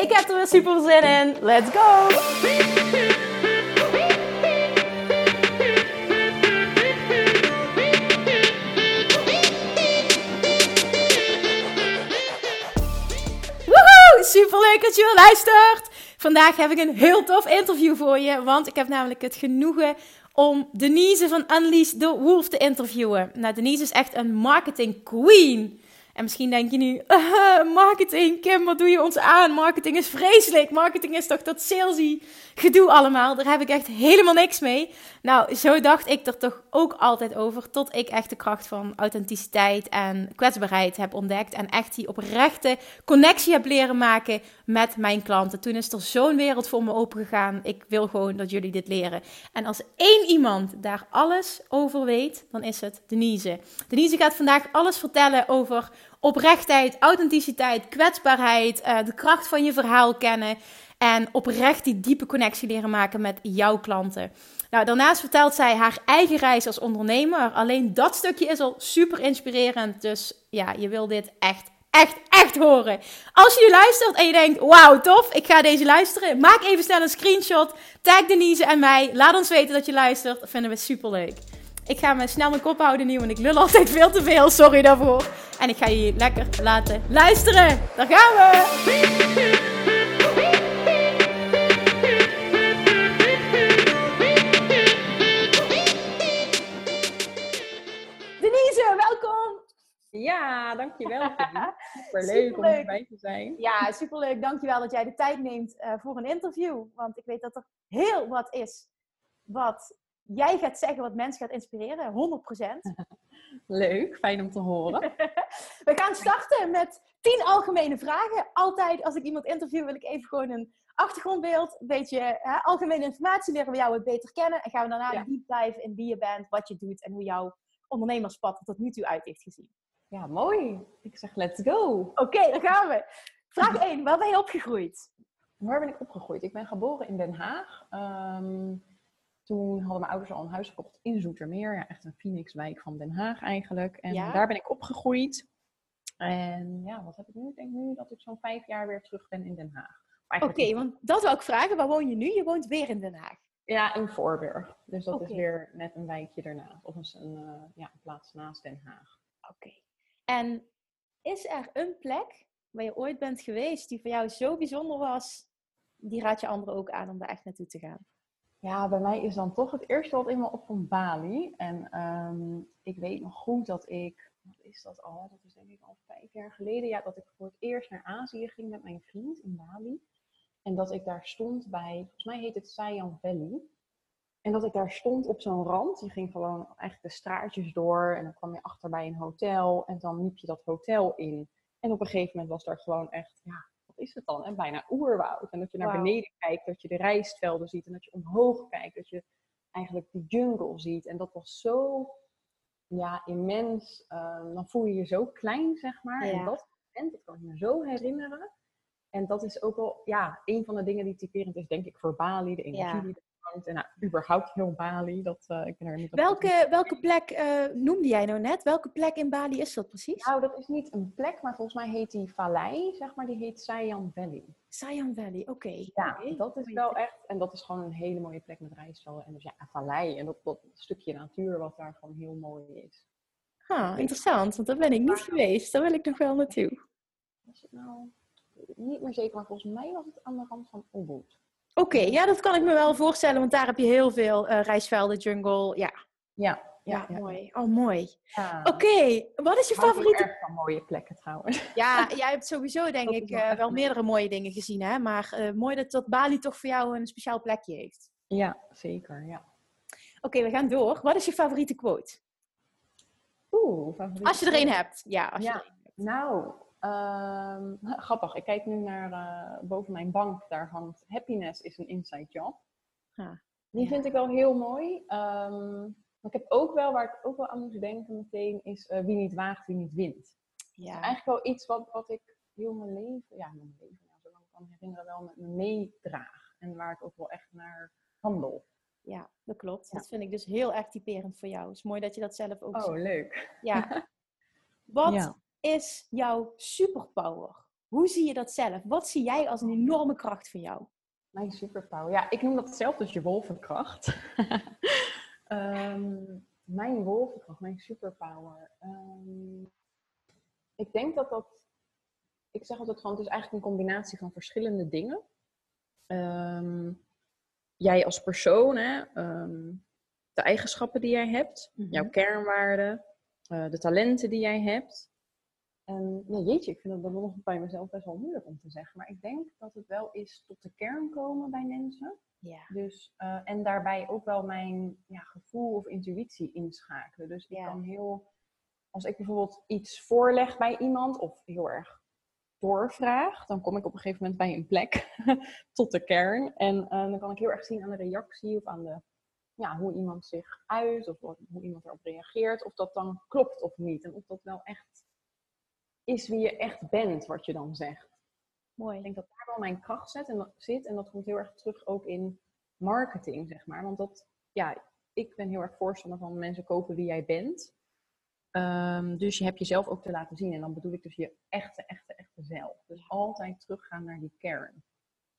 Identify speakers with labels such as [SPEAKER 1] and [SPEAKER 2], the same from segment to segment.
[SPEAKER 1] Ik heb er weer super zin in. Let's go! Woehoe! Super leuk dat je weer luistert. Vandaag heb ik een heel tof interview voor je, want ik heb namelijk het genoegen om Denise van Unleash the Wolf te interviewen. Nou, Denise is echt een marketing queen. En misschien denk je nu, marketing, Kim, wat doe je ons aan? Marketing is vreselijk. Marketing is toch dat salesy gedoe allemaal. Daar heb ik echt helemaal niks mee. Nou, zo dacht ik er toch ook altijd over. Tot ik echt de kracht van authenticiteit en kwetsbaarheid heb ontdekt. En echt die oprechte connectie heb leren maken met mijn klanten. Toen is er zo'n wereld voor me opengegaan. Ik wil gewoon dat jullie dit leren. En als één iemand daar alles over weet, dan is het Denise. Denise gaat vandaag alles vertellen over oprechtheid, authenticiteit, kwetsbaarheid, uh, de kracht van je verhaal kennen. En oprecht die diepe connectie leren maken met jouw klanten. Nou, daarnaast vertelt zij haar eigen reis als ondernemer. Alleen dat stukje is al super inspirerend. Dus ja, je wil dit echt, echt, echt horen. Als je luistert en je denkt, wauw, tof, ik ga deze luisteren. Maak even snel een screenshot. Tag Denise en mij. Laat ons weten dat je luistert. Dat vinden we super leuk. Ik ga me snel mijn kop houden nu, want ik lul altijd veel te veel. Sorry daarvoor. En ik ga je lekker laten luisteren. Daar gaan we!
[SPEAKER 2] Ja, dankjewel. Superleuk om erbij te zijn.
[SPEAKER 1] Ja, superleuk. Dankjewel dat jij de tijd neemt uh, voor een interview. Want ik weet dat er heel wat is wat jij gaat zeggen wat mensen gaat inspireren, 100%.
[SPEAKER 2] Leuk, fijn om te horen.
[SPEAKER 1] We gaan starten met 10 algemene vragen. Altijd als ik iemand interview wil ik even gewoon een achtergrondbeeld, een beetje hè, algemene informatie leren we jou het beter kennen. En gaan we daarna ja. deep dive in wie je bent, wat je doet en hoe jouw ondernemerspad er tot nu toe uit heeft gezien.
[SPEAKER 2] Ja, mooi. Ik zeg let's go.
[SPEAKER 1] Oké, okay, daar gaan we. Vraag 1. Waar ben je opgegroeid?
[SPEAKER 2] Waar ben ik opgegroeid? Ik ben geboren in Den Haag. Um, toen hadden mijn ouders al een huis gekocht in Zoetermeer. Ja, echt een Phoenixwijk van Den Haag eigenlijk. En daar ben ik opgegroeid. En ja, wat heb ik nu? Ik denk nu dat ik zo'n vijf jaar weer terug ben in Den Haag.
[SPEAKER 1] Oké, want dat wil ik vragen. Waar woon je nu? Je woont weer in Den Haag.
[SPEAKER 2] Ja, in Voorburg. Dus dat is weer net een wijkje ernaast. Of een, uh, ja, een plaats naast Den Haag.
[SPEAKER 1] Oké. En is er een plek waar je ooit bent geweest die voor jou zo bijzonder was, die raad je anderen ook aan om daar echt naartoe te gaan?
[SPEAKER 2] Ja, bij mij is dan toch het eerste wat me op van Bali. En um, ik weet nog goed dat ik, wat is dat al? Dat is denk ik al vijf jaar geleden. Ja, dat ik voor het eerst naar Azië ging met mijn vriend in Bali. En dat ik daar stond bij, volgens mij heet het Siam Valley. En dat ik daar stond op zo'n rand. Je ging gewoon eigenlijk de straatjes door. En dan kwam je achter bij een hotel. En dan liep je dat hotel in. En op een gegeven moment was daar gewoon echt, ja, is het dan? En bijna oerwoud. En dat je naar beneden kijkt, dat je de rijstvelden ziet. En dat je omhoog kijkt, dat je eigenlijk de jungle ziet. En dat was zo ja, immens. Uh, dan voel je je zo klein, zeg maar. En dat moment, dat kan ik me zo herinneren. En dat is ook wel ja, een van de dingen die typerend is, denk ik, voor Bali. De energie ja. die en nou, überhaupt heel Bali. Dat, uh, ik ben er niet
[SPEAKER 1] welke, welke plek uh, noemde jij nou net? Welke plek in Bali is dat precies?
[SPEAKER 2] Nou, dat is niet een plek, maar volgens mij heet die vallei, zeg maar, die heet Sayan Valley.
[SPEAKER 1] Sayan Valley, oké. Okay.
[SPEAKER 2] Ja, dat is wel echt, en dat is gewoon een hele mooie plek met rijstvelden. En dus ja, vallei en dat, dat stukje natuur wat daar gewoon heel mooi is.
[SPEAKER 1] Ah, interessant, want daar ben ik niet geweest. Daar wil ik nog wel naartoe.
[SPEAKER 2] Was het nou, niet meer zeker, maar volgens mij was het aan de rand van Ubud.
[SPEAKER 1] Oké, ja, dat kan ik me wel voorstellen, want daar heb je heel veel uh, rijstvelden, jungle, ja.
[SPEAKER 2] Ja,
[SPEAKER 1] ja, ja, mooi. Oh, mooi. Ja. Oké, wat is je favoriete...
[SPEAKER 2] Ik van mooie plekken trouwens.
[SPEAKER 1] Ja, jij hebt sowieso denk ik uh, wel meerdere mooie dingen gezien, hè? Maar uh, mooi dat, dat Bali toch voor jou een speciaal plekje heeft.
[SPEAKER 2] Ja, zeker, ja.
[SPEAKER 1] Oké, we gaan door. Wat is je favoriete quote?
[SPEAKER 2] Oeh, favoriete
[SPEAKER 1] Als je er een hebt. Ja, als
[SPEAKER 2] ja.
[SPEAKER 1] je er een hebt.
[SPEAKER 2] Nou, Ehm, grappig, ik kijk nu naar eh, boven mijn bank. Daar hangt Happiness is een inside job.
[SPEAKER 1] Ah,
[SPEAKER 2] Die
[SPEAKER 1] ja.
[SPEAKER 2] vind ik wel heel mooi. Ehm, maar ik heb ook wel, waar ik ook wel aan moest denken meteen, is eh, wie niet waagt, wie niet wint.
[SPEAKER 1] Ja.
[SPEAKER 2] Eigenlijk wel iets wat, wat ik heel mijn leven, ja, mijn leven, ja, zolang ik kan herinneren, wel met me meedraag. En waar ik ook wel echt naar handel.
[SPEAKER 1] ja, dat klopt.
[SPEAKER 2] Ja.
[SPEAKER 1] Dat vind ik dus heel erg typerend voor jou. Het is mooi dat je dat zelf ook
[SPEAKER 2] Oh,
[SPEAKER 1] ziet.
[SPEAKER 2] leuk.
[SPEAKER 1] Ja. Wat
[SPEAKER 2] Ja.
[SPEAKER 1] Is jouw superpower? Hoe zie je dat zelf? Wat zie jij als een enorme kracht voor jou?
[SPEAKER 2] Mijn superpower. Ja, ik noem dat zelf dus je wolvenkracht. Ehm, mijn wolvenkracht, mijn superpower. Ehm, ik denk dat dat. Ik zeg altijd gewoon, het is eigenlijk een combinatie van verschillende dingen. Ehm, jij als persoon, hè, de eigenschappen die jij hebt,
[SPEAKER 1] Mhm.
[SPEAKER 2] jouw kernwaarden, eh, de talenten die jij hebt. En ja, jeetje, ik vind het dan nog bij mezelf best wel moeilijk om te zeggen. Maar ik denk dat het wel is tot de kern komen bij mensen.
[SPEAKER 1] Ja.
[SPEAKER 2] Dus, eh, en daarbij ook wel mijn ja, gevoel of intuïtie inschakelen. Dus ik
[SPEAKER 1] Ja.
[SPEAKER 2] kan heel, als ik bijvoorbeeld iets voorleg bij iemand of heel erg doorvraag, dan kom ik op een gegeven moment bij een plek tot de kern. En eh, dan kan ik heel erg zien aan de reactie of aan de, ja, hoe iemand zich uit of hoe iemand erop reageert. Of dat dan klopt of niet. En of dat wel echt is wie je echt bent, wat je dan zegt. Ik
[SPEAKER 1] Mooi.
[SPEAKER 2] denk dat daar wel mijn kracht zit en dat, zit. En dat komt heel erg terug ook in marketing, zeg maar. Want dat, ja, ik ben heel erg voorstander van mensen kopen wie jij bent. Ehm, dus je hebt jezelf ook te laten zien. En dan bedoel ik dus je echte, echte, echte zelf. Dus altijd teruggaan naar die kern.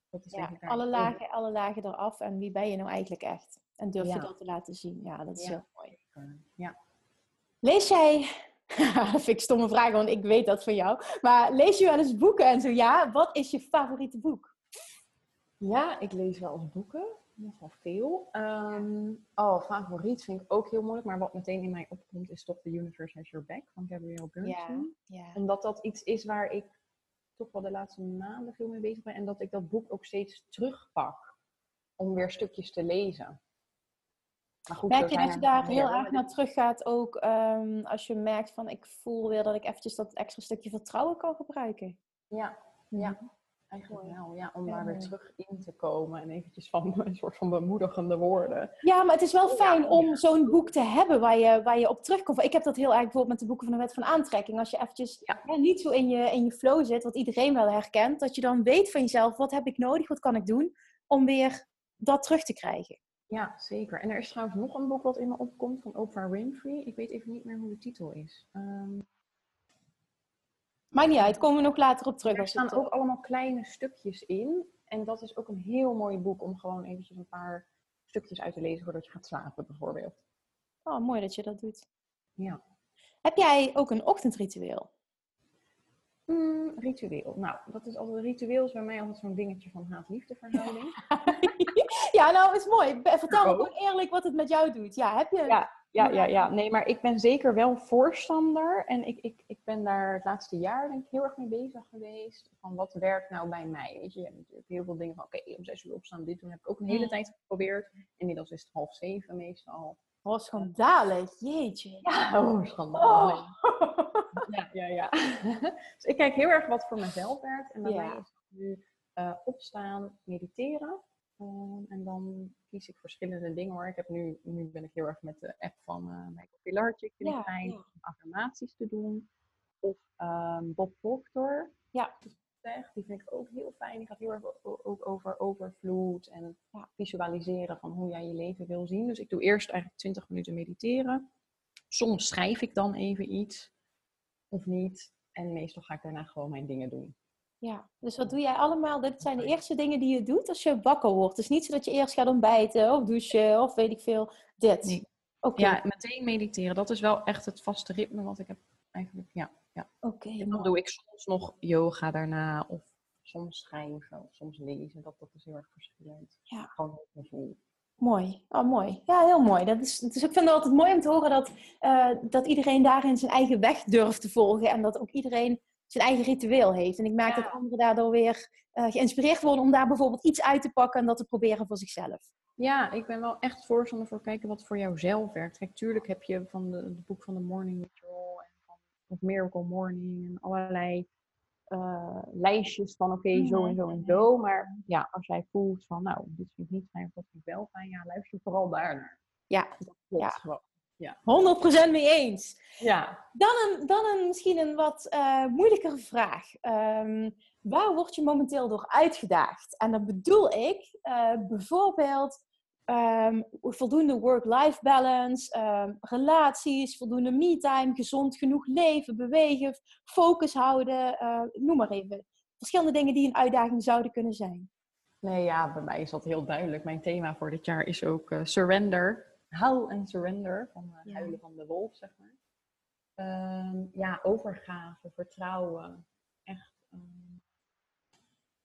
[SPEAKER 2] Dat is
[SPEAKER 1] Ja,
[SPEAKER 2] ik
[SPEAKER 1] alle lagen, alle lagen eraf. En wie ben je nou eigenlijk echt? En durf je dat te laten zien? Ja, dat is
[SPEAKER 2] Ja.
[SPEAKER 1] heel mooi.
[SPEAKER 2] Ja.
[SPEAKER 1] Lees jij... dat vind ik stomme vraag, want ik weet dat van jou. Maar lees je wel eens boeken en zo? Ja, wat is je favoriete boek?
[SPEAKER 2] ja, ik lees wel eens boeken. Nogal veel. Ehm, oh, favoriet vind ik ook heel moeilijk. Maar wat meteen in mij opkomt is toch The Universe Has Your Back van Gabrielle Bernstein.
[SPEAKER 1] ja.
[SPEAKER 2] Omdat dat iets is waar ik toch wel de laatste maanden veel mee bezig ben. En dat ik dat boek ook steeds terugpak. Om weer stukjes te lezen. Maar goed,
[SPEAKER 1] Merk je dat je daar
[SPEAKER 2] nog
[SPEAKER 1] heel erg naar terug gaat ook ehm, als je merkt van ik voel weer dat ik eventjes dat extra stukje vertrouwen kan gebruiken?
[SPEAKER 2] Ja, ja. Eigenlijk
[SPEAKER 1] Mooi.
[SPEAKER 2] wel. Ja, om daar weer terug in te komen. En eventjes van een soort van bemoedigende woorden.
[SPEAKER 1] Ja, maar het is wel fijn om zo'n boek te hebben waar je, waar je op terugkomt. Ik heb dat heel erg bijvoorbeeld met de boeken van de wet van aantrekking. Als je eventjes
[SPEAKER 2] Ja.
[SPEAKER 1] hè, niet zo in je, in je flow zit, wat iedereen wel herkent, dat je dan weet van jezelf, wat heb ik nodig, wat kan ik doen om weer dat terug te krijgen.
[SPEAKER 2] Ja, zeker. En er is trouwens nog een boek wat in me opkomt van Oprah Winfrey. Ik weet even niet meer hoe de titel is. Ehm,
[SPEAKER 1] Maakt niet uit, komen we nog later op terug.
[SPEAKER 2] er staan
[SPEAKER 1] het,
[SPEAKER 2] ook allemaal kleine stukjes in. En dat is ook een heel mooi boek om gewoon eventjes een paar stukjes uit te lezen voordat je gaat slapen bijvoorbeeld.
[SPEAKER 1] Oh, mooi dat je dat doet.
[SPEAKER 2] Ja.
[SPEAKER 1] Heb jij ook een ochtendritueel?
[SPEAKER 2] Mm, ritueel. Nou, dat is altijd ritueel is bij mij altijd zo'n dingetje van haat-liefde verhouding.
[SPEAKER 1] ja, nou, is mooi. Vertel me
[SPEAKER 2] ook.
[SPEAKER 1] gewoon eerlijk wat het met jou doet. Ja, heb je...
[SPEAKER 2] Ja, ja, ja, ja. Nee, maar ik ben zeker wel voorstander. En ik, ik, ik ben daar het laatste jaar denk ik heel erg mee bezig geweest. Van wat werkt nou bij mij? Weet je, je hebt natuurlijk heel veel dingen van oké, om zes uur opstaan, dit doen. heb ik ook een hele
[SPEAKER 1] Mm.
[SPEAKER 2] tijd geprobeerd. Inmiddels is het half zeven meestal.
[SPEAKER 1] Oh, schandalig. Jeetje.
[SPEAKER 2] Ja, oh, schandalig.
[SPEAKER 1] Oh.
[SPEAKER 2] Ja, ja, ja. dus ik kijk heel erg wat voor mezelf werkt. En bij
[SPEAKER 1] Ja.
[SPEAKER 2] mij is nu eh, opstaan, mediteren. En dan kies ik verschillende dingen hoor. Ik heb nu, nu ben ik heel erg met de app van eh Michael. Vind
[SPEAKER 1] Ja,
[SPEAKER 2] ik fijn
[SPEAKER 1] ja.
[SPEAKER 2] om affirmaties te doen. Of ehm, Bob Proctor.
[SPEAKER 1] Ja.
[SPEAKER 2] Die vind ik ook heel fijn. Die gaat heel erg ook over overvloed en
[SPEAKER 1] Ja.
[SPEAKER 2] visualiseren van hoe jij je leven wil zien. Dus ik doe eerst eigenlijk 20 minuten mediteren. Soms schrijf ik dan even iets of niet. En meestal ga ik daarna gewoon mijn dingen doen.
[SPEAKER 1] Ja, dus wat doe jij allemaal? Dit zijn de eerste dingen die je doet als je wakker wordt. Het is niet zo dat je eerst gaat ontbijten of douchen of weet ik veel. Dit.
[SPEAKER 2] Nee. Ja, meteen mediteren. Dat is wel echt het vaste ritme wat ik heb eigenlijk. Ja, ja.
[SPEAKER 1] oké.
[SPEAKER 2] En dan doe ik soms nog yoga daarna. Of soms schrijven. Of soms lezen. Dat, dat is heel erg verschillend.
[SPEAKER 1] Ja.
[SPEAKER 2] Gewoon mijn gevoel.
[SPEAKER 1] Mooi. Oh, mooi. Ja, heel mooi. Dat is, dus ik vind het altijd mooi om te horen dat, eh, dat iedereen daarin zijn eigen weg durft te volgen. En dat ook iedereen zijn eigen ritueel heeft. En ik merk
[SPEAKER 2] Ja.
[SPEAKER 1] dat anderen daardoor weer eh, geïnspireerd worden om daar bijvoorbeeld iets uit te pakken en dat te proberen voor zichzelf.
[SPEAKER 2] Ja, ik ben wel echt voorstander voor kijken wat voor jou zelf werkt. Kijk, tuurlijk heb je van de, het boek van de Morning Ritual en van of Miracle Morning en allerlei eh, lijstjes van oké, zo en zo en zo. Maar ja, als jij voelt van nou, dit vind ik niet fijn, of dat vind ik wel fijn, ja, luister vooral daarnaar.
[SPEAKER 1] Ja,
[SPEAKER 2] Dat klopt
[SPEAKER 1] Ja.
[SPEAKER 2] gewoon. Ja.
[SPEAKER 1] 100% mee eens.
[SPEAKER 2] ja.
[SPEAKER 1] Dan een, dan een misschien een wat eh, moeilijkere vraag. Ehm, waar word je momenteel door uitgedaagd? En dan bedoel ik eh, bijvoorbeeld ehm, voldoende work-life balance, ehm, relaties, voldoende me-time, gezond genoeg leven, bewegen, focus houden, eh, noem maar even. Verschillende dingen die een uitdaging zouden kunnen zijn.
[SPEAKER 2] Nee, ja, bij mij is dat heel duidelijk. Mijn thema voor dit jaar is ook surrender. Huil en surrender, van uh,
[SPEAKER 1] Ja.
[SPEAKER 2] huilen van de wolf, zeg maar. Ehm, ja, overgave, vertrouwen. Echt. ehm,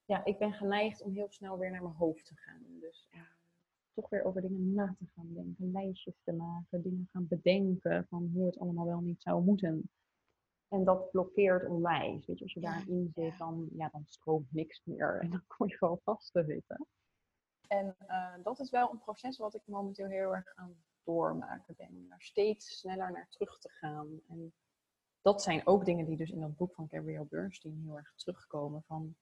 [SPEAKER 2] ja, ik ben geneigd om heel snel weer naar mijn hoofd te gaan. Dus ja, toch weer over dingen na te gaan denken, lijstjes te maken, dingen gaan bedenken van hoe het allemaal wel niet zou moeten. En dat blokkeert onwijs. Weet je, als je daarin zit, dan, ja, dan stroomt niks meer. En dan kom je gewoon vast te zitten. En eh, dat is wel een proces wat ik momenteel heel erg aan doormaken ben. Om daar steeds sneller naar terug te gaan. En dat zijn ook dingen die dus in dat boek van Gabrielle Bernstein heel erg terugkomen. Van,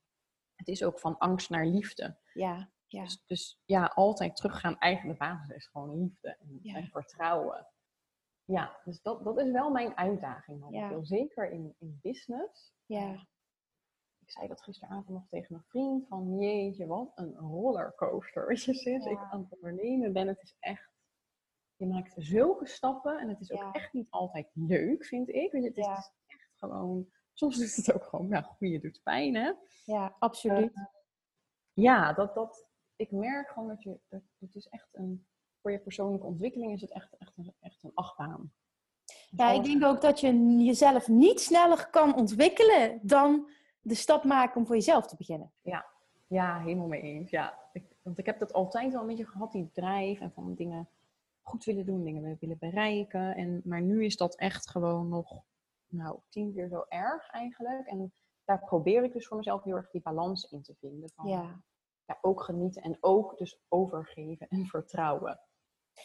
[SPEAKER 2] het is ook van angst naar liefde.
[SPEAKER 1] Ja, ja.
[SPEAKER 2] Dus, dus ja, altijd teruggaan. Eigenlijk de basis is gewoon liefde en,
[SPEAKER 1] Ja.
[SPEAKER 2] en vertrouwen. Ja, dus dat, dat is wel mijn uitdaging momenteel. Zeker in, in business.
[SPEAKER 1] ja.
[SPEAKER 2] Ik zei dat gisteravond nog tegen een vriend. Van jeetje, wat een rollercoaster. Weet je, sinds
[SPEAKER 1] Ja.
[SPEAKER 2] ik aan het ondernemen ben, het is echt... Je maakt zulke stappen en het is ook
[SPEAKER 1] Ja.
[SPEAKER 2] echt niet altijd leuk, vind ik. Weet je, het is, het is echt gewoon... Soms is het ook gewoon, ja, goeie doet pijn, hè?
[SPEAKER 1] ja, absoluut.
[SPEAKER 2] Eh, ja, dat, dat, ik merk gewoon dat je, dat, het is echt een, voor je persoonlijke ontwikkeling is het echt, echt, een, echt een achtbaan. Dus
[SPEAKER 1] Ja, ik denk ook dat je jezelf niet sneller kan ontwikkelen dan de stap maken om voor jezelf te beginnen.
[SPEAKER 2] Ja, helemaal mee eens. Ja, ik, want ik heb dat altijd wel een beetje gehad, die drijf en van dingen goed willen doen, dingen willen bereiken. En, maar nu is dat echt gewoon nog, nou, tien keer zo erg eigenlijk. En daar probeer ik dus voor mezelf heel erg die balans in te vinden. Van,
[SPEAKER 1] Ja.
[SPEAKER 2] ja, ook genieten en ook dus overgeven en vertrouwen.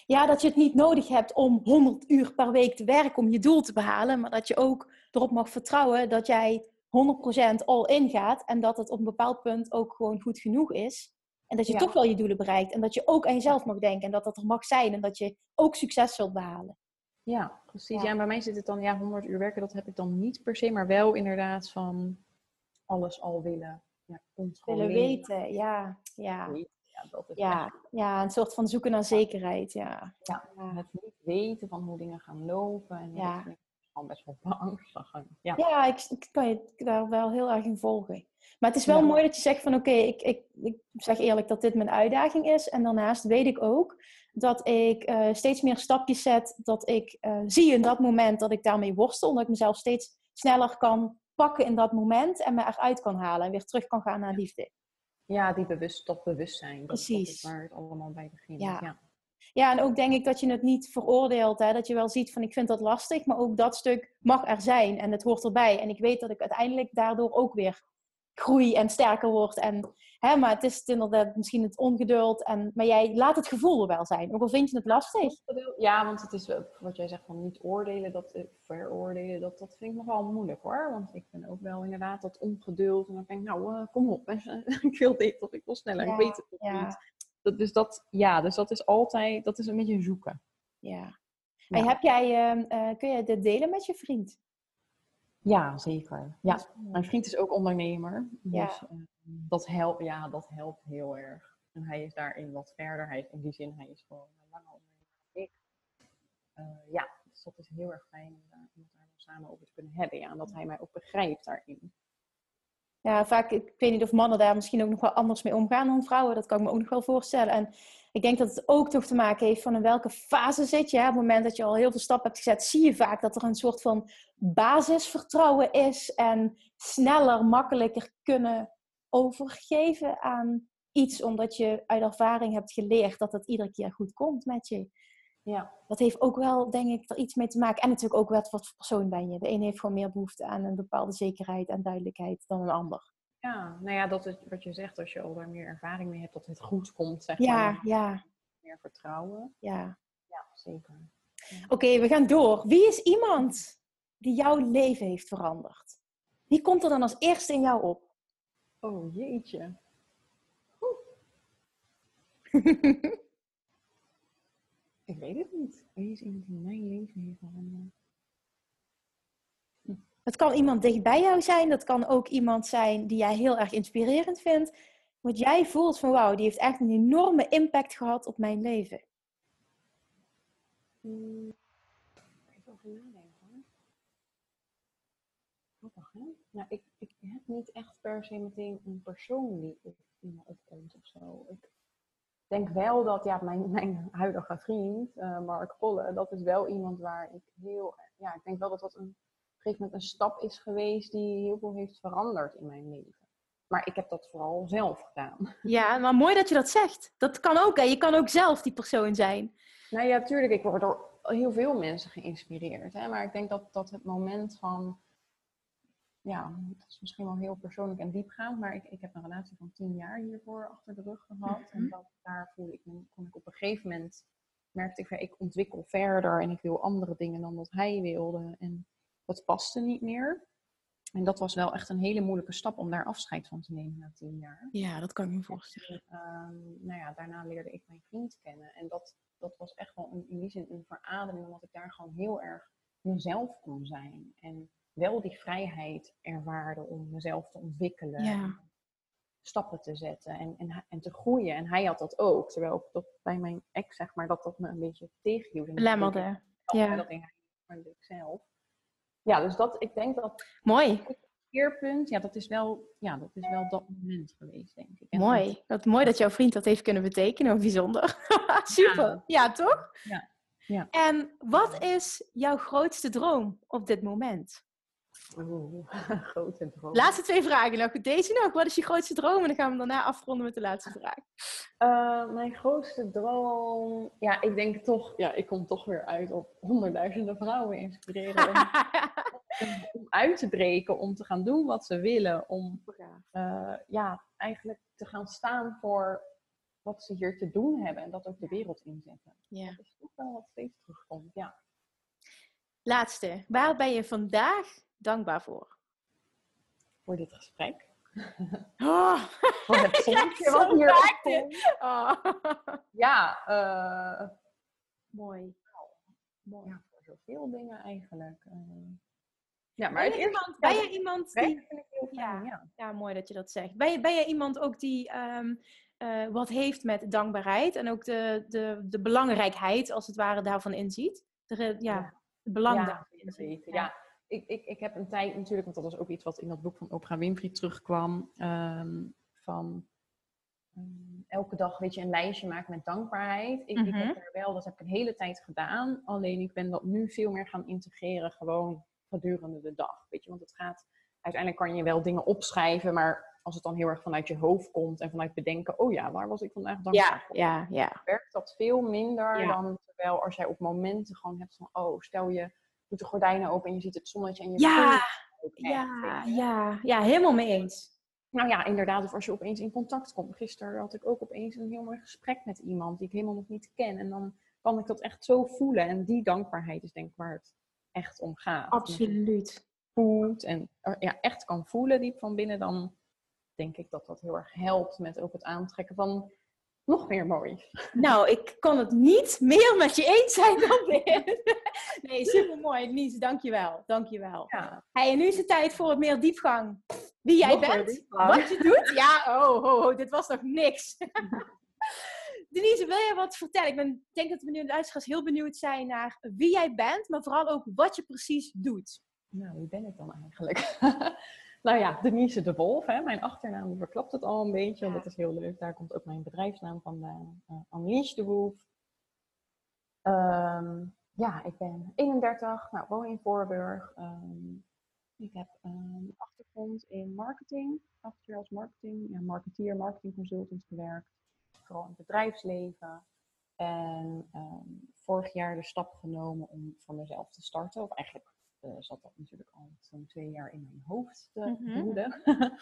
[SPEAKER 1] ja, dat je het niet nodig hebt om 100 uur per week te werken om je doel te behalen, maar dat je ook erop mag vertrouwen dat jij 100% all in gaat en dat het op een bepaald punt ook gewoon goed genoeg is. En dat je
[SPEAKER 2] Ja.
[SPEAKER 1] toch wel je doelen bereikt en dat je ook aan jezelf mag denken en dat dat er mag zijn en dat je ook succes zult behalen.
[SPEAKER 2] Ja, precies.
[SPEAKER 1] Ja.
[SPEAKER 2] Ja. en bij mij zit het dan, ja, 100 uur werken, dat heb ik dan niet per se, maar wel inderdaad van alles al willen ja.
[SPEAKER 1] Willen weten, ja, ja.
[SPEAKER 2] Ja, dat is
[SPEAKER 1] Ja, ja, een soort van zoeken naar zekerheid, ja.
[SPEAKER 2] Ja,
[SPEAKER 1] Ja.
[SPEAKER 2] het niet weten van hoe dingen gaan lopen. En
[SPEAKER 1] Ja.
[SPEAKER 2] Best wel beangstigend. Ja.
[SPEAKER 1] Ja, ik, ik kan je daar wel heel erg in volgen. Maar het is wel
[SPEAKER 2] Ja.
[SPEAKER 1] mooi dat je zegt van oké, ik, ik, ik zeg eerlijk dat dit mijn uitdaging is. En daarnaast weet ik ook dat ik eh, steeds meer stapjes zet. Dat ik eh, zie in dat moment dat ik daarmee worstel. Dat ik mezelf steeds sneller kan pakken in dat moment. En me eruit kan halen. En weer terug kan gaan naar liefde.
[SPEAKER 2] ja, die bewust, dat bewustzijn. Dat, dat
[SPEAKER 1] Precies.
[SPEAKER 2] is waar het allemaal bij begint.
[SPEAKER 1] Ja.
[SPEAKER 2] Ja.
[SPEAKER 1] Ja, en ook denk ik dat je het niet veroordeelt. Hè? Dat je wel ziet van ik vind dat lastig. Maar ook dat stuk mag er zijn. En het hoort erbij. En ik weet dat ik uiteindelijk daardoor ook weer groei en sterker word. En, hè, maar het is inderdaad misschien het ongeduld. En, maar jij laat het gevoel er wel zijn. Ook al vind je het lastig.
[SPEAKER 2] Ja, want het is wel- wat jij zegt van niet oordelen, dat eh, veroordelen, dat, dat vind ik nog wel moeilijk hoor. Want ik ben ook wel inderdaad dat ongeduld. En dan denk ik, nou, eh, kom op, ik wil dit of ik wil sneller,
[SPEAKER 1] Ja,
[SPEAKER 2] ik weet het nog
[SPEAKER 1] ja.
[SPEAKER 2] niet. Dat, dus, dat, ja, dus dat is altijd, dat is een beetje zoeken.
[SPEAKER 1] Ja.
[SPEAKER 2] Ja.
[SPEAKER 1] En heb jij, eh, eh, kun je dit delen met je vriend?
[SPEAKER 2] Ja, zeker. Ja, mijn vriend is ook ondernemer.
[SPEAKER 1] Ja.
[SPEAKER 2] Dus eh, dat, helpt, ja, dat helpt heel erg. En hij is daarin wat verder. Hij is, in die zin, hij is gewoon een lange ondernemer dan ik. Eh, ja, dus dat is heel erg fijn om daar samen over te kunnen hebben. Ja, en dat hij mij ook begrijpt daarin.
[SPEAKER 1] Ja, vaak, ik weet niet of mannen daar misschien ook nog wel anders mee omgaan dan vrouwen. Dat kan ik me ook nog wel voorstellen. En ik denk dat het ook toch te maken heeft van in welke fase zit je. Op het moment dat je al heel veel stappen hebt gezet, zie je vaak dat er een soort van basisvertrouwen is. En sneller, makkelijker kunnen overgeven aan iets. Omdat je uit ervaring hebt geleerd dat het iedere keer goed komt met je.
[SPEAKER 2] Ja,
[SPEAKER 1] Dat heeft ook wel, denk ik, er iets mee te maken. En natuurlijk ook wat, wat voor persoon ben je. De een heeft gewoon meer behoefte aan een bepaalde zekerheid en duidelijkheid dan een ander.
[SPEAKER 2] ja nou ja, dat is wat je zegt. Als je al daar meer ervaring mee hebt, dat het goed komt, zeg
[SPEAKER 1] Ja,
[SPEAKER 2] maar.
[SPEAKER 1] ja,
[SPEAKER 2] Meer vertrouwen.
[SPEAKER 1] ja.
[SPEAKER 2] Ja, zeker.
[SPEAKER 1] Oké, we gaan door. Wie is iemand die jouw leven heeft veranderd? Wie komt er dan als eerste in jou op?
[SPEAKER 2] Oh jeetje. ik weet het niet. Wie is iemand die mijn leven heeft veranderd?
[SPEAKER 1] Het kan iemand dicht bij jou zijn. Dat kan ook iemand zijn die jij heel erg inspirerend vindt. Wat jij voelt van wauw, die heeft echt een enorme impact gehad op mijn leven.
[SPEAKER 2] Hmm. Even over nadenken hoor. Grappig hè? Nou, ik, ik heb niet echt per se meteen een persoon die die me opkomt of zo. Ik denk wel dat ja, mijn, mijn huidige vriend, uh, Mark Polle, dat is wel iemand waar ik heel... Ja, ik denk wel dat dat een, op een gegeven moment een stap is geweest die heel veel heeft veranderd in mijn leven. Maar ik heb dat vooral zelf gedaan.
[SPEAKER 1] Ja, maar mooi dat je dat zegt. Dat kan ook, hè? Je kan ook zelf die persoon zijn.
[SPEAKER 2] Nou ja, tuurlijk. Ik word door heel veel mensen geïnspireerd. Hè? Maar ik denk dat, dat het moment van... Ja, dat is misschien wel heel persoonlijk en diepgaand. Maar ik, ik heb een relatie van tien jaar hiervoor achter de rug gehad. Mm -hmm. En dat, daar voelde ik kon ik op een gegeven moment... Merkte ik ik ontwikkel verder en ik wil andere dingen dan wat hij wilde. En dat paste niet meer. En dat was wel echt een hele moeilijke stap om daar afscheid van te nemen na tien jaar.
[SPEAKER 1] Ja, dat kan ik me voorstellen.
[SPEAKER 2] En, um, nou ja, daarna leerde ik mijn vriend kennen. En dat, dat was echt wel een, in die zin een verademing, omdat ik daar gewoon heel erg mezelf kon zijn. En wel die vrijheid ervaarde om mezelf te ontwikkelen.
[SPEAKER 1] Ja.
[SPEAKER 2] Stappen te zetten en, en, en te groeien. En hij had dat ook. Terwijl ik dat bij mijn ex, zeg maar, dat dat me een beetje tegenhield.
[SPEAKER 1] Belemmerde.
[SPEAKER 2] Ja. Dat hij ik zelf. Ja, dus dat, ik denk dat...
[SPEAKER 1] Mooi.
[SPEAKER 2] Keerpunt, ja, dat is wel, ja, dat is wel dat moment geweest, denk ik. En
[SPEAKER 1] mooi. Dat, dat, mooi dat jouw vriend dat heeft kunnen betekenen. Bijzonder. Super. Ja. ja, toch?
[SPEAKER 2] Ja. ja.
[SPEAKER 1] En wat is jouw grootste droom op dit moment?
[SPEAKER 2] Oeh, grote droom.
[SPEAKER 1] Laatste twee vragen nog. Deze nog. Wat is je grootste droom? En dan gaan we daarna afronden met de laatste vraag.
[SPEAKER 2] Uh, mijn grootste droom... Ja, ik denk toch... Ja, ik kom toch weer uit op honderdduizenden vrouwen inspireren. Om, om uit te breken, om te gaan doen wat ze willen. Om uh, ja, eigenlijk te gaan staan voor wat ze hier te doen hebben. En dat ook de wereld inzetten.
[SPEAKER 1] Ja.
[SPEAKER 2] Dat is toch wel wat steeds terugkomt, ja.
[SPEAKER 1] Laatste. Waar ben je vandaag dankbaar voor?
[SPEAKER 2] Voor dit gesprek.
[SPEAKER 1] Oh.
[SPEAKER 2] Voor het zonnetje wat hier
[SPEAKER 1] oh.
[SPEAKER 2] Ja, uh,
[SPEAKER 1] mooi.
[SPEAKER 2] mooi. Ja, voor zoveel dingen eigenlijk. Uh, ja,
[SPEAKER 1] maar ben je iemand, ben je iemand die...
[SPEAKER 2] vind ik heel fijn,
[SPEAKER 1] ja,
[SPEAKER 2] ja.
[SPEAKER 1] ja, mooi dat je dat zegt. Ben je, ben je iemand ook die um, uh, wat heeft met dankbaarheid en ook de, de, de belangrijkheid, als het ware, daarvan inziet? De, ja, het belang daarvan inziet.
[SPEAKER 2] Ja. Ja ik, ik, ik heb een tijd natuurlijk, want dat was ook iets wat in dat boek van Oprah Winfrey terugkwam, um, van um, elke dag weet je, een lijstje maken met dankbaarheid. Ik,
[SPEAKER 1] Mhm.
[SPEAKER 2] ik heb er wel, dat heb ik een hele tijd gedaan, alleen ik ben dat nu veel meer gaan integreren, gewoon gedurende de dag. Weet je, want het gaat, uiteindelijk kan je wel dingen opschrijven, maar als het dan heel erg vanuit je hoofd komt en vanuit bedenken, oh ja, waar was ik vandaag dankbaar
[SPEAKER 1] Ja,
[SPEAKER 2] voor?
[SPEAKER 1] ja, ja.
[SPEAKER 2] werkt dat veel minder
[SPEAKER 1] Ja.
[SPEAKER 2] dan terwijl als jij op momenten gewoon hebt van, oh, stel je doet de gordijnen open en je ziet het zonnetje en je
[SPEAKER 1] Ja, Ja, ja, ja, helemaal mee eens.
[SPEAKER 2] Nou ja, inderdaad, of als je opeens in contact komt. Gisteren had ik ook opeens een heel mooi gesprek met iemand die ik helemaal nog niet ken. En dan kan ik dat echt zo voelen. En die dankbaarheid is denk ik waar het echt om gaat.
[SPEAKER 1] Absoluut.
[SPEAKER 2] voelt en ja, echt kan voelen diep van binnen, dan denk ik dat dat heel erg helpt met ook het aantrekken van nog meer moois.
[SPEAKER 1] Nou, ik kan het niet meer met je eens zijn dan dit. Nee, supermooi. Lies, dankjewel. Dankjewel.
[SPEAKER 2] Ja,
[SPEAKER 1] Hey, en nu is het tijd voor het meer diepgang. Wie jij
[SPEAKER 2] Nog
[SPEAKER 1] bent, wat je doet. Ja, oh, oh, oh, dit was nog niks. Denise, wil je wat vertellen? Ik ben, denk dat de benieuwde luisteraars heel benieuwd zijn naar wie jij bent, maar vooral ook wat je precies doet.
[SPEAKER 2] Nou, wie ben ik dan eigenlijk? nou ja, Denise de Wolf. Hè? Mijn achternaam verklapt het al een beetje.
[SPEAKER 1] Ja.
[SPEAKER 2] Dat is heel leuk. Daar komt ook mijn bedrijfsnaam vandaan. Uh, de Wolf. Ehm, ja, ik ben 31. Nou, woon in Voorburg. Ehm, ik heb een achtergrond in marketing. Acht jaar als marketing. Ja, marketeer, marketing consultant gewerkt. Vooral in het bedrijfsleven. En ehm, vorig jaar de stap genomen om voor mezelf te starten. Of eigenlijk eh, zat dat natuurlijk al zo'n twee jaar in mijn hoofd te
[SPEAKER 1] Mhm.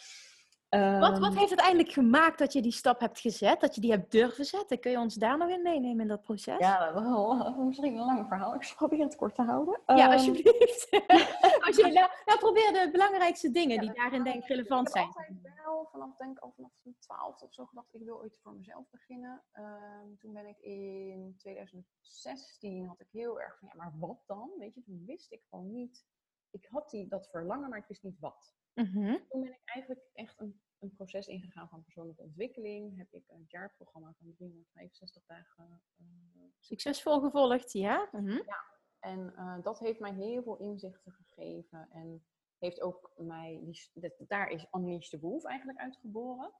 [SPEAKER 1] Wat, wat
[SPEAKER 2] Ehm,
[SPEAKER 1] heeft het eigenlijk gemaakt dat je die stap hebt gezet? Dat je die hebt durven zetten? Kun je ons daar nog in meenemen in dat proces?
[SPEAKER 2] Ja, dat wel misschien een lang verhaal. Ik zal proberen het kort te houden.
[SPEAKER 1] Ja,
[SPEAKER 2] Ehm,
[SPEAKER 1] alsjeblieft. Als je, nou, nou, probeer de belangrijkste dingen die daarin denk ik relevant
[SPEAKER 2] ik
[SPEAKER 1] zijn.
[SPEAKER 2] heb altijd wel, vanaf denk ik al vanaf mijn twaalfde of zo gedacht, ik wil ooit voor mezelf beginnen. Ehm, toen ben ik in 2016, had ik heel erg van, ja, maar wat dan? Weet je, toen wist ik gewoon niet. Ik had die, dat verlangen, maar ik wist niet wat.
[SPEAKER 1] Mhm.
[SPEAKER 2] Toen ben ik eigenlijk echt een, een proces ingegaan van persoonlijke ontwikkeling. Heb ik een jaarprogramma van 365 dagen eh,
[SPEAKER 1] Succesvol gevolgd, ja. Mhm.
[SPEAKER 2] En eh, dat heeft mij heel veel inzichten gegeven. En heeft ook mij, die, daar is Unleash the Wolf eigenlijk uitgeboren.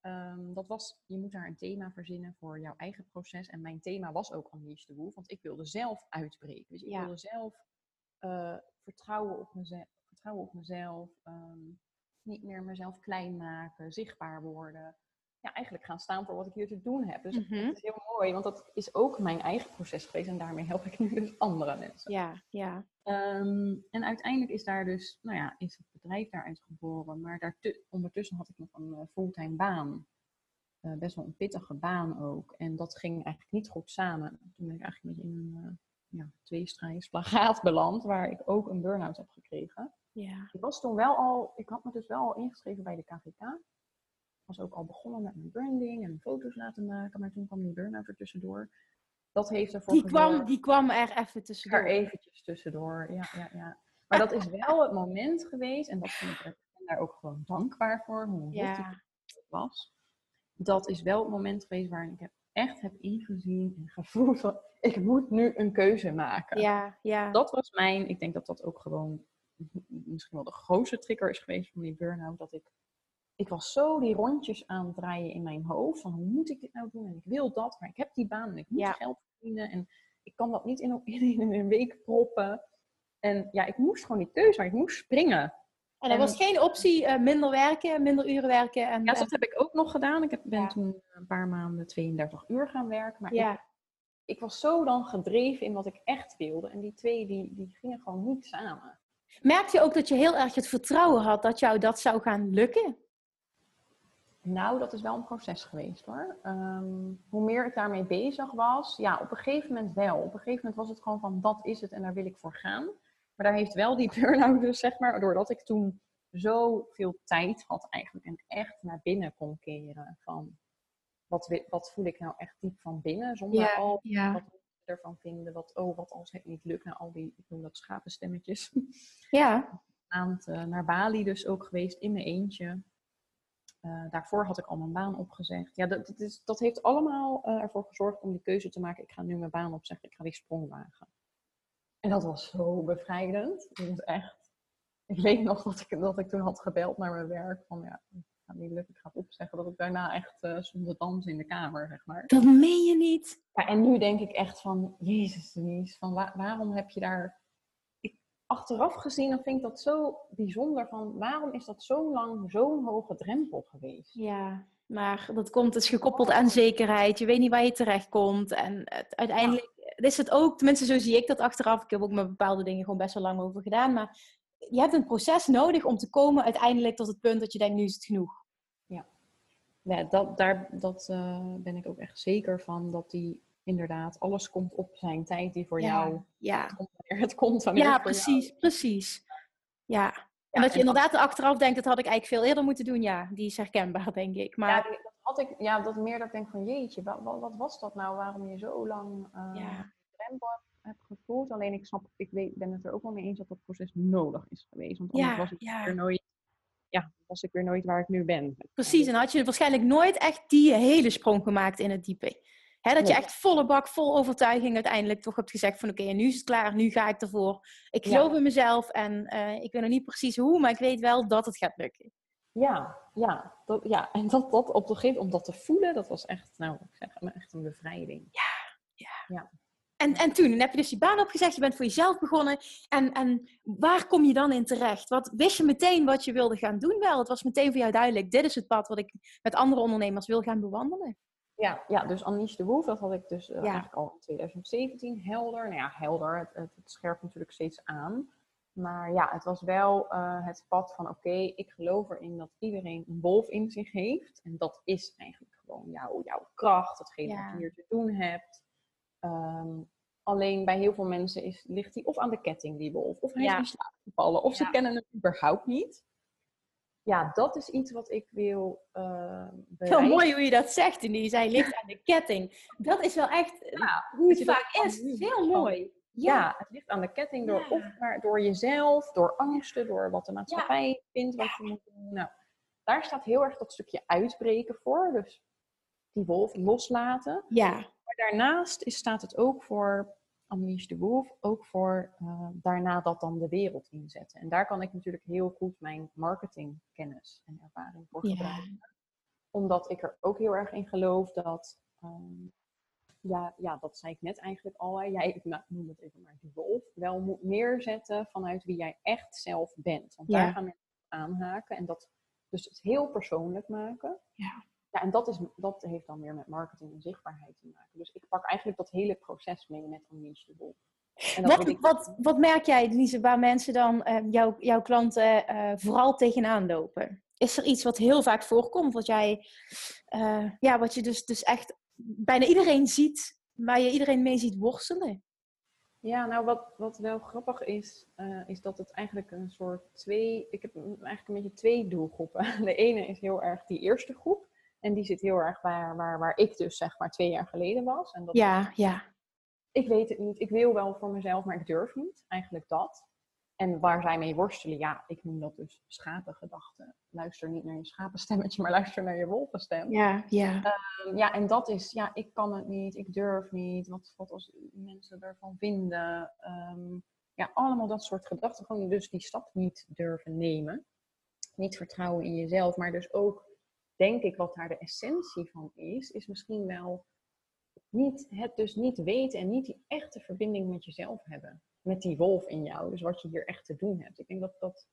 [SPEAKER 2] Ehm, dat was, je moet daar een thema verzinnen voor jouw eigen proces. En mijn thema was ook Unleash the Wolf, want ik wilde zelf uitbreken. Dus ik
[SPEAKER 1] Ja.
[SPEAKER 2] wilde zelf eh, vertrouwen, op mezelf, vertrouwen op mezelf. ehm, niet meer mezelf klein maken, zichtbaar worden. Ja, eigenlijk gaan staan voor wat ik hier te doen heb. Dus
[SPEAKER 1] Mhm.
[SPEAKER 2] het is heel mooi, want dat is ook mijn eigen proces geweest. En daarmee help ik nu dus andere mensen.
[SPEAKER 1] Ja, ja.
[SPEAKER 2] Ehm, en uiteindelijk is daar dus, nou ja, is het bedrijf daaruit geboren. Maar daartu- ondertussen had ik nog een eh, fulltime baan. Eh, best wel een pittige baan ook. En dat ging eigenlijk niet goed samen. Toen ben ik eigenlijk in een uh, ja, beland. Waar ik ook een burn-out heb gekregen.
[SPEAKER 1] Ja.
[SPEAKER 2] Ik was toen wel al, ik had me dus wel al ingeschreven bij de KVK. Was ook al begonnen met mijn branding en foto's laten maken. Maar toen kwam die burn-out er tussendoor. Dat heeft ervoor
[SPEAKER 1] Die, kwam, die kwam er even
[SPEAKER 2] er
[SPEAKER 1] tussendoor.
[SPEAKER 2] eventjes tussendoor. Ja, ja, ja. Maar dat is wel het moment geweest, en dat vind ik, ben daar ook gewoon dankbaar voor, hoe
[SPEAKER 1] Ja,
[SPEAKER 2] het was. Dat is wel het moment geweest waarin ik heb- echt heb ingezien en gevoeld van, ik moet nu een keuze maken.
[SPEAKER 1] ja, ja.
[SPEAKER 2] Dat was mijn, ik denk dat dat ook gewoon misschien wel de grootste trigger is geweest van die burn-out. Dat ik, ik was zo die rondjes aan het draaien in mijn hoofd. Van hoe moet ik dit nou doen? En ik wil dat, maar ik heb die baan en ik moet
[SPEAKER 1] Ja.
[SPEAKER 2] geld verdienen. En ik kan dat niet in, in, in een week proppen. En ja, ik moest gewoon die keuze, maar ik moest springen.
[SPEAKER 1] En er was geen optie eh, minder werken, minder uren werken. En,
[SPEAKER 2] Ja,
[SPEAKER 1] en-
[SPEAKER 2] dat heb ik ook nog gedaan. Ik heb, ben
[SPEAKER 1] Ja.
[SPEAKER 2] toen een paar maanden 32 uur gaan werken. Maar ik,
[SPEAKER 1] ja.
[SPEAKER 2] ik was zo dan gedreven in wat ik echt wilde. En die twee, die, die gingen gewoon niet samen.
[SPEAKER 1] Merk je ook dat je heel erg het vertrouwen had dat jou dat zou gaan lukken?
[SPEAKER 2] Nou, dat is wel een proces geweest hoor. Ehm, hoe meer ik daarmee bezig was, ja, op een gegeven moment wel. Op een gegeven moment was het gewoon van dat is het en daar wil ik voor gaan. Maar daar heeft wel die burn-out dus, zeg maar, doordat ik toen zoveel tijd had eigenlijk en echt naar binnen kon keren van wat, wat voel ik nou echt diep van binnen, zonder
[SPEAKER 1] Ja,
[SPEAKER 2] al
[SPEAKER 1] ja.
[SPEAKER 2] wat ervan vinden, wat, oh, wat als het niet lukt, nou, al die, ik noem dat schapenstemmetjes.
[SPEAKER 1] Ja,
[SPEAKER 2] maand eh, naar Bali dus ook geweest in mijn eentje. Eh, daarvoor had ik al mijn baan opgezegd. Ja, dat, dat, is, dat heeft allemaal eh, ervoor gezorgd om die keuze te maken. Ik ga nu mijn baan opzeggen, ik ga die sprong wagen. En dat was zo bevrijdend. Dat was echt. Ik weet nog dat ik, dat ik toen had gebeld naar mijn werk. Van ja, gaat niet lukken, ik ga het opzeggen. Dat ik daarna echt eh stond te dansen in de kamer, zeg maar.
[SPEAKER 1] dat meen je niet.
[SPEAKER 2] Ja, en nu denk ik echt van, Jezus Denise, van wa- waarom heb je daar... Ik, achteraf gezien dan vind ik dat zo bijzonder van, waarom is dat zo lang zo'n hoge drempel geweest?
[SPEAKER 1] Ja, maar dat komt, is gekoppeld aan zekerheid. Je weet niet waar je terecht komt. En het, uiteindelijk is het ook, tenminste zo zie ik dat achteraf. Ik heb ook met bepaalde dingen gewoon best wel lang over gedaan. Maar je hebt een proces nodig om te komen uiteindelijk tot het punt dat je denkt, nu is het genoeg.
[SPEAKER 2] Ja, dat, daar dat, eh, ben ik ook echt zeker van, dat die inderdaad, alles komt op zijn tijd die voor jou
[SPEAKER 1] Ja,
[SPEAKER 2] komt, wanneer het komt. wanneer
[SPEAKER 1] ja
[SPEAKER 2] het voor jou-
[SPEAKER 1] precies, precies. Ja. En dat je
[SPEAKER 2] en dat-
[SPEAKER 1] inderdaad achteraf denkt, dat had ik eigenlijk veel eerder moeten doen. Ja, die is herkenbaar, denk ik. Maar
[SPEAKER 2] Ja, dat had ik, ja, dat meer dat ik denk van, jeetje, wat, wat, wat was dat nou, waarom je zo lang eh,
[SPEAKER 1] ja,
[SPEAKER 2] drempel heb, heb gevoeld. Alleen ik snap, ik weet, ben het er ook wel mee eens dat dat proces nodig is geweest. Want anders was ik
[SPEAKER 1] ja.
[SPEAKER 2] weer nooit, ja, was ik weer nooit waar ik nu ben.
[SPEAKER 1] precies. En had je waarschijnlijk nooit echt die hele sprong gemaakt in het diepe. Hè, dat je echt volle bak, vol overtuiging uiteindelijk toch hebt gezegd van oké, nu is het klaar, nu ga ik ervoor. Ik
[SPEAKER 2] Ja.
[SPEAKER 1] geloof in mezelf en eh, ik weet nog niet precies hoe, maar ik weet wel dat het gaat lukken.
[SPEAKER 2] Ja, ja, dat, ja. En dat, dat op de gegeven om dat te voelen, dat was echt, nou, zeg maar echt een bevrijding.
[SPEAKER 1] En, en toen heb je dus die baan opgezegd, je bent voor jezelf begonnen. En, en waar kom je dan in terecht? Wat, wist je meteen wat je wilde gaan doen wel? Het was meteen voor jou duidelijk, dit is het pad wat ik met andere ondernemers wil gaan bewandelen.
[SPEAKER 2] Ja, ja dus Anish de Wolf, dat had ik dus eh,
[SPEAKER 1] Ja.
[SPEAKER 2] eigenlijk al in 2017 helder. Nou ja, helder, het, het, het scherpt natuurlijk steeds aan. Maar ja, het was wel uh, het pad van oké, ik geloof erin dat iedereen een wolf in zich heeft. En dat is eigenlijk gewoon jouw, jouw kracht, datgene wat je hier te doen hebt. Um, alleen bij heel veel mensen is, ligt die of aan de ketting, die wolf, of hij is in slaap gevallen, of ze kennen het überhaupt niet. Ja, dat is iets wat ik wil uh,
[SPEAKER 1] Heel mooi hoe je dat zegt, Denise. Hij ligt aan de ketting. Dat is wel echt hoe het vaak is. Heel mooi.
[SPEAKER 2] Ja. het ligt aan de ketting door, of maar door jezelf, door angsten, door wat de maatschappij vindt wat je moet doen. Nou, daar staat heel erg dat stukje uitbreken voor. Dus die wolf loslaten.
[SPEAKER 1] Ja.
[SPEAKER 2] Daarnaast is, staat het ook voor Unleash de Wolf, ook voor uh, daarna dat dan de wereld inzetten. En daar kan ik natuurlijk heel goed mijn marketingkennis en ervaring voor gebruiken. Ja. Omdat ik er ook heel erg in geloof dat um, ja, ja, dat zei ik net eigenlijk al. Jij, ik noem het even maar die wolf, wel moet neerzetten vanuit wie jij echt zelf bent. Want daar gaan mensen aanhaken en dat dus het heel persoonlijk maken.
[SPEAKER 1] Ja.
[SPEAKER 2] Ja, en dat, is, dat heeft dan weer met marketing en zichtbaarheid te maken. Dus ik pak eigenlijk dat hele proces mee met Unleash.
[SPEAKER 1] Wat, ik... wat, wat merk jij, Denise, waar mensen dan, uh, jouw, jouw klanten, uh, vooral tegenaan lopen? Is er iets wat heel vaak voorkomt, wat jij, uh, ja, wat je dus, dus echt bijna iedereen ziet, waar je iedereen mee ziet worstelen.
[SPEAKER 2] Ja, nou wat, wat wel grappig is, uh, is dat het eigenlijk een soort twee, ik heb eigenlijk een beetje twee doelgroepen. De ene is heel erg die eerste groep. En die zit heel erg waar, waar, waar ik dus zeg maar twee jaar geleden was. En dat
[SPEAKER 1] ja, ja.
[SPEAKER 2] Ik weet het niet. Ik wil wel voor mezelf, maar ik durf niet. Eigenlijk dat. En waar zij mee worstelen, ja, ik noem dat dus schapengedachten. Luister niet naar je schapenstemmetje, maar luister naar je wolvenstem.
[SPEAKER 1] Ja, ja.
[SPEAKER 2] Um, ja, en dat is, ja, ik kan het niet, ik durf niet. Wat, wat als mensen ervan vinden? Um, ja, allemaal dat soort gedachten. Gewoon dus die stap niet durven nemen. Niet vertrouwen in jezelf, maar dus ook, denk ik, wat daar de essentie van is, is misschien wel niet, het dus niet weten en niet die echte verbinding met jezelf hebben met die wolf in jou. Dus wat je hier echt te doen hebt. Ik denk dat dat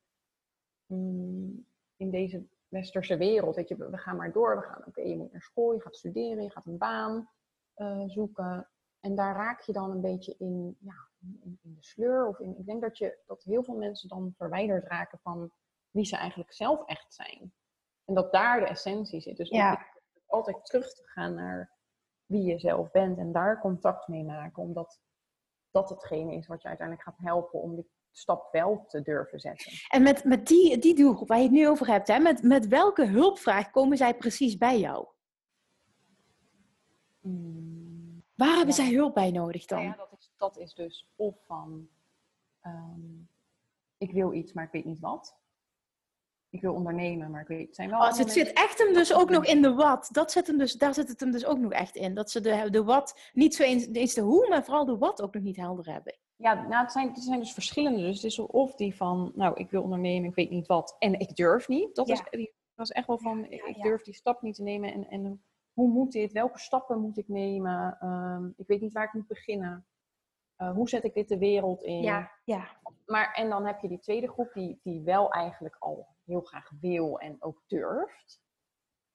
[SPEAKER 2] mm, in deze westerse wereld, weet je, we gaan maar door. We gaan, oké, je moet naar school, je gaat studeren, je gaat een baan uh, zoeken. En daar raak je dan een beetje in, ja, in, in, de sleur. Of in, ik denk dat, je, dat heel veel mensen dan verwijderd raken van wie ze eigenlijk zelf echt zijn. En dat daar de essentie zit. Dus ja. altijd terug te gaan naar wie je zelf bent en daar contact mee maken. Omdat dat hetgene is wat je uiteindelijk gaat helpen om die stap wel te durven zetten.
[SPEAKER 1] En met, met die, die doelgroep waar je het nu over hebt, hè, met, met welke hulpvraag komen zij precies bij jou? Hmm, waar hebben zij hulp bij nodig dan?
[SPEAKER 2] Nou ja, dat, is, dat is dus of van um, ik wil iets, maar ik weet niet wat ik wil ondernemen, maar ik weet, het zijn wel.
[SPEAKER 1] Oh, het zit echt hem dus ook nog in de wat. Dat zit hem dus, daar zit het hem dus ook nog echt in. Dat ze de, de wat, niet zo eens, eens de hoe, maar vooral de wat ook nog niet helder hebben.
[SPEAKER 2] Ja, nou, het zijn, het zijn dus verschillende. Dus het is of die van, nou, ik wil ondernemen, ik weet niet wat. En ik durf niet. Dat, is, dat was echt wel van, ik durf die stap niet te nemen. En, en hoe moet dit? Welke stappen moet ik nemen? Um, ik weet niet waar ik moet beginnen. Uh, hoe zet ik dit de wereld in?
[SPEAKER 1] Ja, ja.
[SPEAKER 2] Maar, en dan heb je die tweede groep die, die wel eigenlijk al heel graag wil en ook durft.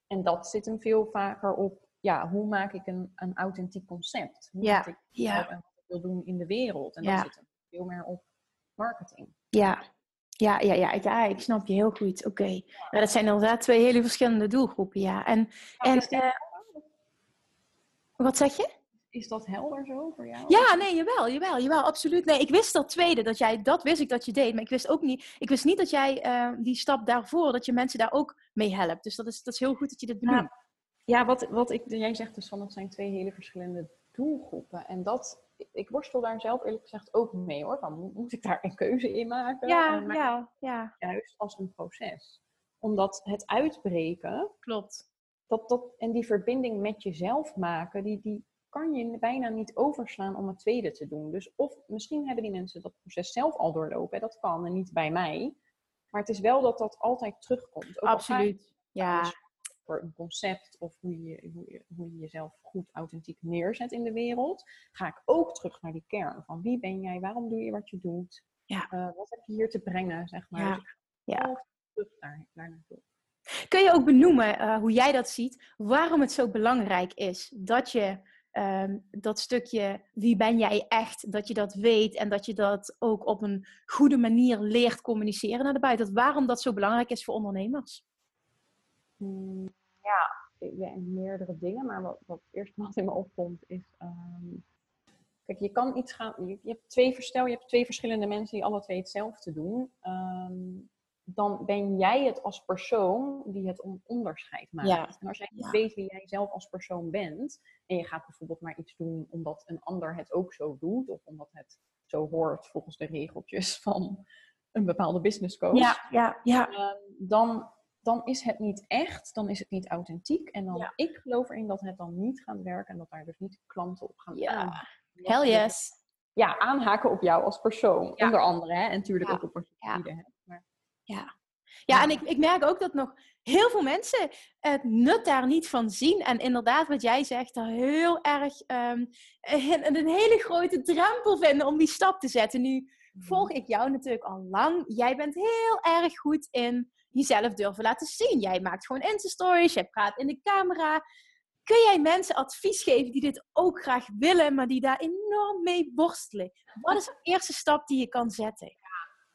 [SPEAKER 2] En dat zit hem veel vaker op, ja, hoe maak ik een, een authentiek concept? Hoe
[SPEAKER 1] ja,
[SPEAKER 2] ik
[SPEAKER 1] ja.
[SPEAKER 2] wat ik wil doen in de wereld? En
[SPEAKER 1] ja.
[SPEAKER 2] dat zit hem veel meer op marketing.
[SPEAKER 1] Ja, ja, ja, ja, ja, ik snap je heel goed. Oké. Okay. Ja. dat zijn inderdaad twee hele verschillende doelgroepen, ja. En, en uh, wat zeg je?
[SPEAKER 2] Is dat helder zo voor jou?
[SPEAKER 1] Ja, nee, jawel, jawel, jawel, absoluut. Nee, ik wist dat tweede, dat jij, dat wist ik dat je deed, maar ik wist ook niet, ik wist niet dat jij uh, die stap daarvoor, dat je mensen daar ook mee helpt. Dus dat is, dat is heel goed dat je dit benoemt.
[SPEAKER 2] Ja, ja wat, wat ik, jij zegt dus van, dat zijn twee hele verschillende doelgroepen. En dat, ik worstel daar zelf eerlijk gezegd ook mee hoor. Van, moet ik daar een keuze in maken?
[SPEAKER 1] Ja, ja, ja.
[SPEAKER 2] Juist als een proces. Omdat het uitbreken...
[SPEAKER 1] Klopt.
[SPEAKER 2] Dat, dat, en die verbinding met jezelf maken, die, die, kan je bijna niet overslaan om het tweede te doen. Dus of misschien hebben die mensen dat proces zelf al doorlopen. Dat kan en niet bij mij. Maar het is wel dat dat altijd terugkomt.
[SPEAKER 1] Ook Absoluut. Ja.
[SPEAKER 2] Voor een concept of hoe je, hoe, je, hoe je jezelf goed authentiek neerzet in de wereld, ga ik ook terug naar die kern. Van wie ben jij? Waarom doe je wat je doet?
[SPEAKER 1] Ja.
[SPEAKER 2] Uh, wat heb je hier te brengen? Zeg maar.
[SPEAKER 1] Ja.
[SPEAKER 2] Dus ja. terug daar, daar naartoe.
[SPEAKER 1] Kun je ook benoemen uh, hoe jij dat ziet, waarom het zo belangrijk is dat je ehm, dat stukje wie ben jij echt, dat je dat weet en dat je dat ook op een goede manier leert communiceren naar de buiten. Waarom dat zo belangrijk is voor ondernemers?
[SPEAKER 2] Hmm, ja, ja, meerdere dingen, maar wat, eerst wat in me opkomt is. Ehm, kijk, je kan iets gaan. Je, hebt twee verstel, je hebt twee verschillende mensen die alle twee hetzelfde doen. Ehm, dan ben jij het als persoon die het onderscheid maakt. En als jij niet weet wie jij zelf als persoon bent, en je gaat bijvoorbeeld maar iets doen omdat een ander het ook zo doet, of omdat het zo hoort volgens de regeltjes van een bepaalde business coach,
[SPEAKER 1] ja, ja, ja.
[SPEAKER 2] Ehm, dan, dan is het niet echt, dan is het niet authentiek. En dan, ik geloof erin dat het dan niet gaat werken en dat daar dus niet klanten op gaan
[SPEAKER 1] ja. aan. Hell yes.
[SPEAKER 2] Ja, aanhaken op jou als persoon, onder andere. Hè? En natuurlijk ook op wat je hebt.
[SPEAKER 1] Ja. Ja, en ik, ik merk ook dat nog heel veel mensen het nut daar niet van zien. En inderdaad, wat jij zegt, daar heel erg um, een, een, hele grote drempel vinden om die stap te zetten. Nu mhm. volg ik jou natuurlijk al lang. Jij bent heel erg goed in jezelf durven laten zien. Jij maakt gewoon Insta-stories, jij praat in de camera. Kun jij mensen advies geven die dit ook graag willen, maar die daar enorm mee worstelen? Wat is de eerste stap die je kan zetten?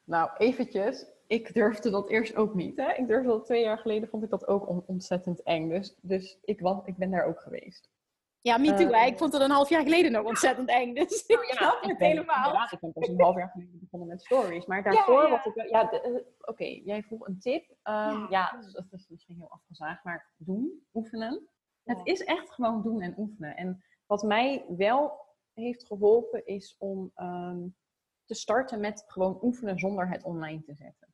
[SPEAKER 2] Nou, eventjes ik durfde dat eerst ook niet. Hè? Ik durfde dat twee jaar geleden, vond ik dat ook ontzettend eng. Dus, dus ik, was, ik ben daar ook geweest.
[SPEAKER 1] Ja, me too. Uh, ik vond het een half jaar geleden nog ontzettend eng. Dus ik oh, snap het helemaal.
[SPEAKER 2] Ja, ik ben pas een half jaar geleden begonnen met stories. Maar daarvoor, ja, ik... Ja, uh, oké, jij vroeg een tip. Um, ja, dat, is, misschien heel afgezaagd, maar doen, oefenen. Het is echt gewoon doen en oefenen. En wat mij wel heeft geholpen, is om um, te starten met gewoon oefenen zonder het online te zetten.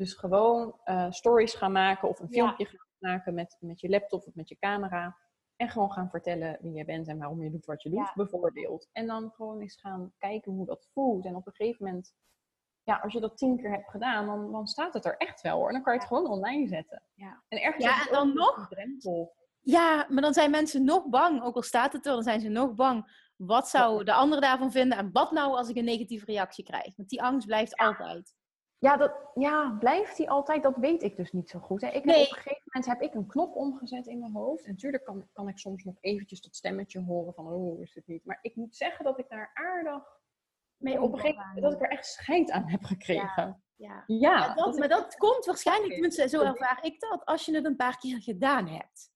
[SPEAKER 2] Dus gewoon uh, stories gaan maken of een filmpje gaan maken met, met je laptop of met je camera. En gewoon gaan vertellen wie je bent en waarom je doet wat je doet, bijvoorbeeld. En dan gewoon eens gaan kijken hoe dat voelt. En op een gegeven moment, ja, als je dat tien keer hebt gedaan, dan, dan staat het er echt wel hoor. En dan kan je het gewoon online zetten.
[SPEAKER 1] Ja. En ergens ja, en dan nog. Drempel. Ja, maar dan zijn mensen nog bang. Ook al staat het er, dan zijn ze nog bang. Wat zou de ander daarvan vinden? En wat nou als ik een negatieve reactie krijg? Want die angst blijft altijd.
[SPEAKER 2] Ja, dat, ja, blijft die altijd? Dat weet ik dus niet zo goed. Hè. Ik heb op een gegeven moment heb ik een knop omgezet in mijn hoofd. En natuurlijk kan, kan ik soms nog eventjes dat stemmetje horen van, oh, is het niet. Maar ik moet zeggen dat ik daar aardig mee op een gegeven moment, dat ik er echt scheid aan heb gekregen.
[SPEAKER 1] Ja, ja. ja dat, maar dat komt waarschijnlijk, tenminste, zo ervaar ik dat, als je het een paar keer gedaan hebt.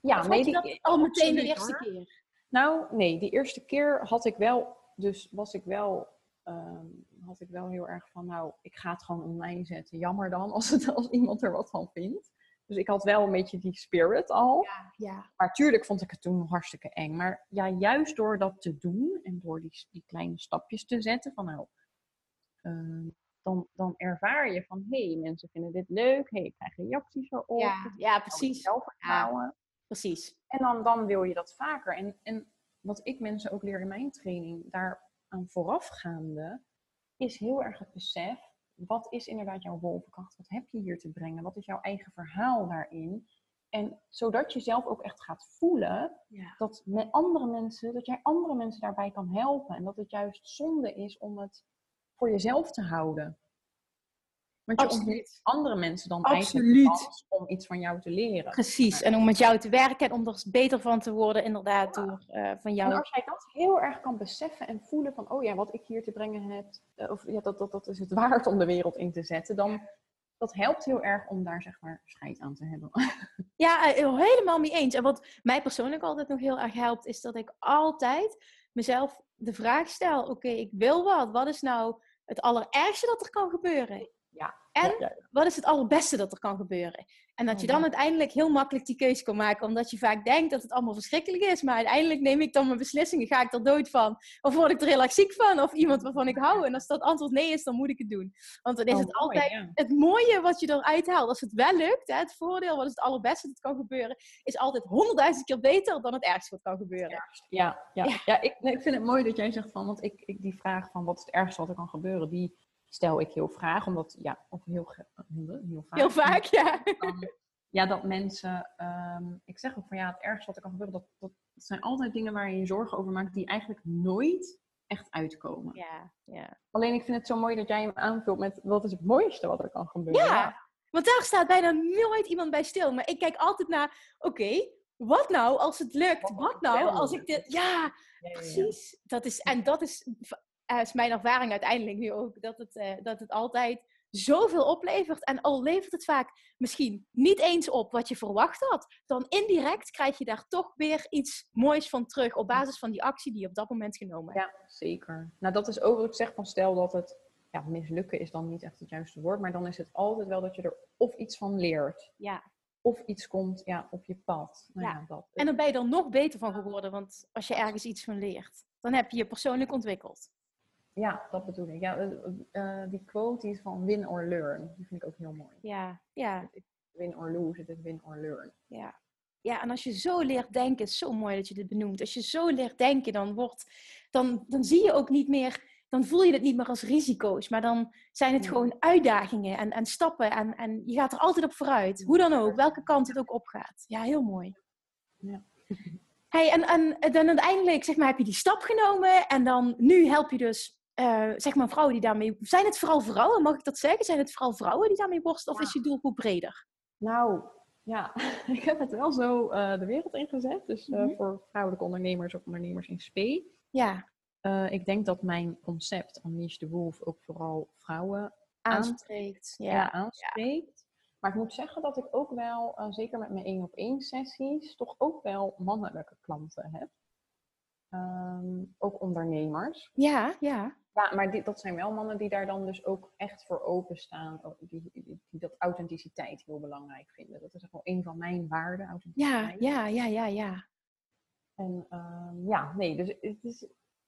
[SPEAKER 2] Ja,
[SPEAKER 1] nee, dat al meteen de eerste keer?
[SPEAKER 2] Nou, nee, die eerste keer had ik wel, dus was ik wel Ehm, had ik wel heel erg van, nou, ik ga het gewoon online zetten. Jammer dan als, het, als iemand er wat van vindt. Dus ik had wel een beetje die spirit al.
[SPEAKER 1] Ja, ja.
[SPEAKER 2] Maar tuurlijk vond ik het toen hartstikke eng. Maar ja, juist door dat te doen en door die, die kleine stapjes te zetten van nou, ehm, dan, dan ervaar je van hé, hey, mensen vinden dit leuk. Hé, hey, ik krijg reacties erop.
[SPEAKER 1] Ja, ja precies.
[SPEAKER 2] Zelfvertrouwen.
[SPEAKER 1] precies.
[SPEAKER 2] En dan, dan wil je dat vaker. En, en wat ik mensen ook leer in mijn training, daar aan voorafgaande is heel erg het besef. Wat is inderdaad jouw wolvenkracht? Wat heb je hier te brengen? Wat is jouw eigen verhaal daarin? En zodat je zelf ook echt gaat voelen dat met andere mensen, dat jij andere mensen daarbij kan helpen. En dat het juist zonde is om het voor jezelf te houden. Want je ontmoet andere mensen dan Absoluut. eigenlijk om iets van jou te leren.
[SPEAKER 1] Precies, en om met jou te werken en om er beter van te worden, inderdaad, door uh, van jou.
[SPEAKER 2] En als jij dat heel erg kan beseffen en voelen van, oh ja, wat ik hier te brengen heb, uh, of ja, dat, dat, dat is het waard om de wereld in te zetten, dan dat helpt heel erg om daar zeg maar scheid aan te hebben.
[SPEAKER 1] Ja, eh, helemaal mee eens. En wat mij persoonlijk altijd nog heel erg helpt, is dat ik altijd mezelf de vraag stel: oké, ik wil wat. Wat is nou het allerergste dat er kan gebeuren?
[SPEAKER 2] Ja.
[SPEAKER 1] En wat is het allerbeste dat er kan gebeuren? En dat je dan uiteindelijk heel makkelijk die keuze kan maken, omdat je vaak denkt dat het allemaal verschrikkelijk is. Maar uiteindelijk neem ik dan mijn beslissingen. Ga ik er dood van? Of word ik er heel erg ziek van? Of iemand waarvan ik hou? En als dat antwoord nee is, dan moet ik het doen. Want dan is oh, het altijd het mooie wat je eruit haalt. Als het wel lukt, hè, het voordeel, wat is het allerbeste dat kan gebeuren, is altijd honderdduizend keer beter dan het ergste wat kan gebeuren.
[SPEAKER 2] Ja, ja, ja. ja. ik, ik vind het mooi dat jij zegt van, want ik, ik die vraag van wat is het ergste wat er kan gebeuren, die stel ik heel graag, omdat, ja, of heel,
[SPEAKER 1] heel vaak. Heel vaak, ja.
[SPEAKER 2] ja, dat mensen, ehm, ik zeg ook van ja, het ergste wat er kan gebeuren, dat, dat, zijn altijd dingen waar je je zorgen over maakt, die eigenlijk nooit echt uitkomen.
[SPEAKER 1] Ja, ja.
[SPEAKER 2] Alleen ik vind het zo mooi dat jij hem aanvult met wat is het mooiste wat er kan gebeuren.
[SPEAKER 1] Ja, want daar staat bijna nooit iemand bij stil. Maar ik kijk altijd naar, oké, wat nou als het lukt?
[SPEAKER 2] Wat
[SPEAKER 1] Wat, nou als ik dit... Ja. precies. Dat is, en dat is, eh, is mijn ervaring uiteindelijk nu ook. Dat het, eh, dat het altijd zoveel oplevert. En al levert het vaak misschien niet eens op wat je verwacht had. Dan indirect krijg je daar toch weer iets moois van terug. Op basis van die actie die je op dat moment genomen hebt.
[SPEAKER 2] Ja, zeker. Nou, dat is ook wat ik zeg van stel dat het ja, mislukken is dan niet echt het juiste woord, maar dan is het altijd wel dat je er of iets van leert,
[SPEAKER 1] Ja.
[SPEAKER 2] of iets komt ja, op je pad. Nou,
[SPEAKER 1] Ja.
[SPEAKER 2] ja. dat.
[SPEAKER 1] En dan ben je er nog beter van geworden. Want als je ergens iets van leert, dan heb je je persoonlijk ontwikkeld.
[SPEAKER 2] Ja, dat bedoel ik. Ja, eh, eh, die quote die is van win or learn, die vind ik ook heel mooi.
[SPEAKER 1] Ja, ja.
[SPEAKER 2] Win or lose, het is win or learn.
[SPEAKER 1] Ja. ja, en als je zo leert denken, is zo mooi dat je dit benoemt. Als je zo leert denken, dan, wordt, dan, dan zie je ook niet meer, dan voel je het niet meer als risico's. Maar dan zijn het gewoon uitdagingen en, en stappen. En, en je gaat er altijd op vooruit. Hoe dan ook, welke kant het ook opgaat. Ja, heel mooi.
[SPEAKER 2] Ja.
[SPEAKER 1] Hey, en, en dan uiteindelijk zeg maar, heb je die stap genomen. En dan nu help je dus eh, zeg maar vrouwen die daarmee... Zijn het vooral vrouwen, mag ik dat zeggen? Zijn het vooral vrouwen die daarmee worstelen? Of is je doelgroep breder?
[SPEAKER 2] Nou, ja, ik heb het wel zo eh, de wereld ingezet. Dus eh,
[SPEAKER 1] Mhm.
[SPEAKER 2] voor vrouwelijke ondernemers of ondernemers in SP.
[SPEAKER 1] Ja,
[SPEAKER 2] ik denk dat mijn concept Unleash the Wolf ook vooral vrouwen
[SPEAKER 1] aanspreekt.
[SPEAKER 2] ja.
[SPEAKER 1] Ja.
[SPEAKER 2] aanspreekt. Maar ik moet zeggen dat ik ook wel, zeker met mijn één op één sessies, toch ook wel mannelijke klanten heb. Ehm, ook ondernemers.
[SPEAKER 1] Ja, ja.
[SPEAKER 2] Ja, maar dit, dat zijn wel mannen die daar dan dus ook echt voor openstaan. ook Die, die, die dat authenticiteit heel belangrijk vinden. Dat is echt wel een van mijn waarden,
[SPEAKER 1] Ja,
[SPEAKER 2] authenticiteit.
[SPEAKER 1] ja, ja, ja, ja.
[SPEAKER 2] En ehm, ja, nee, dus het is,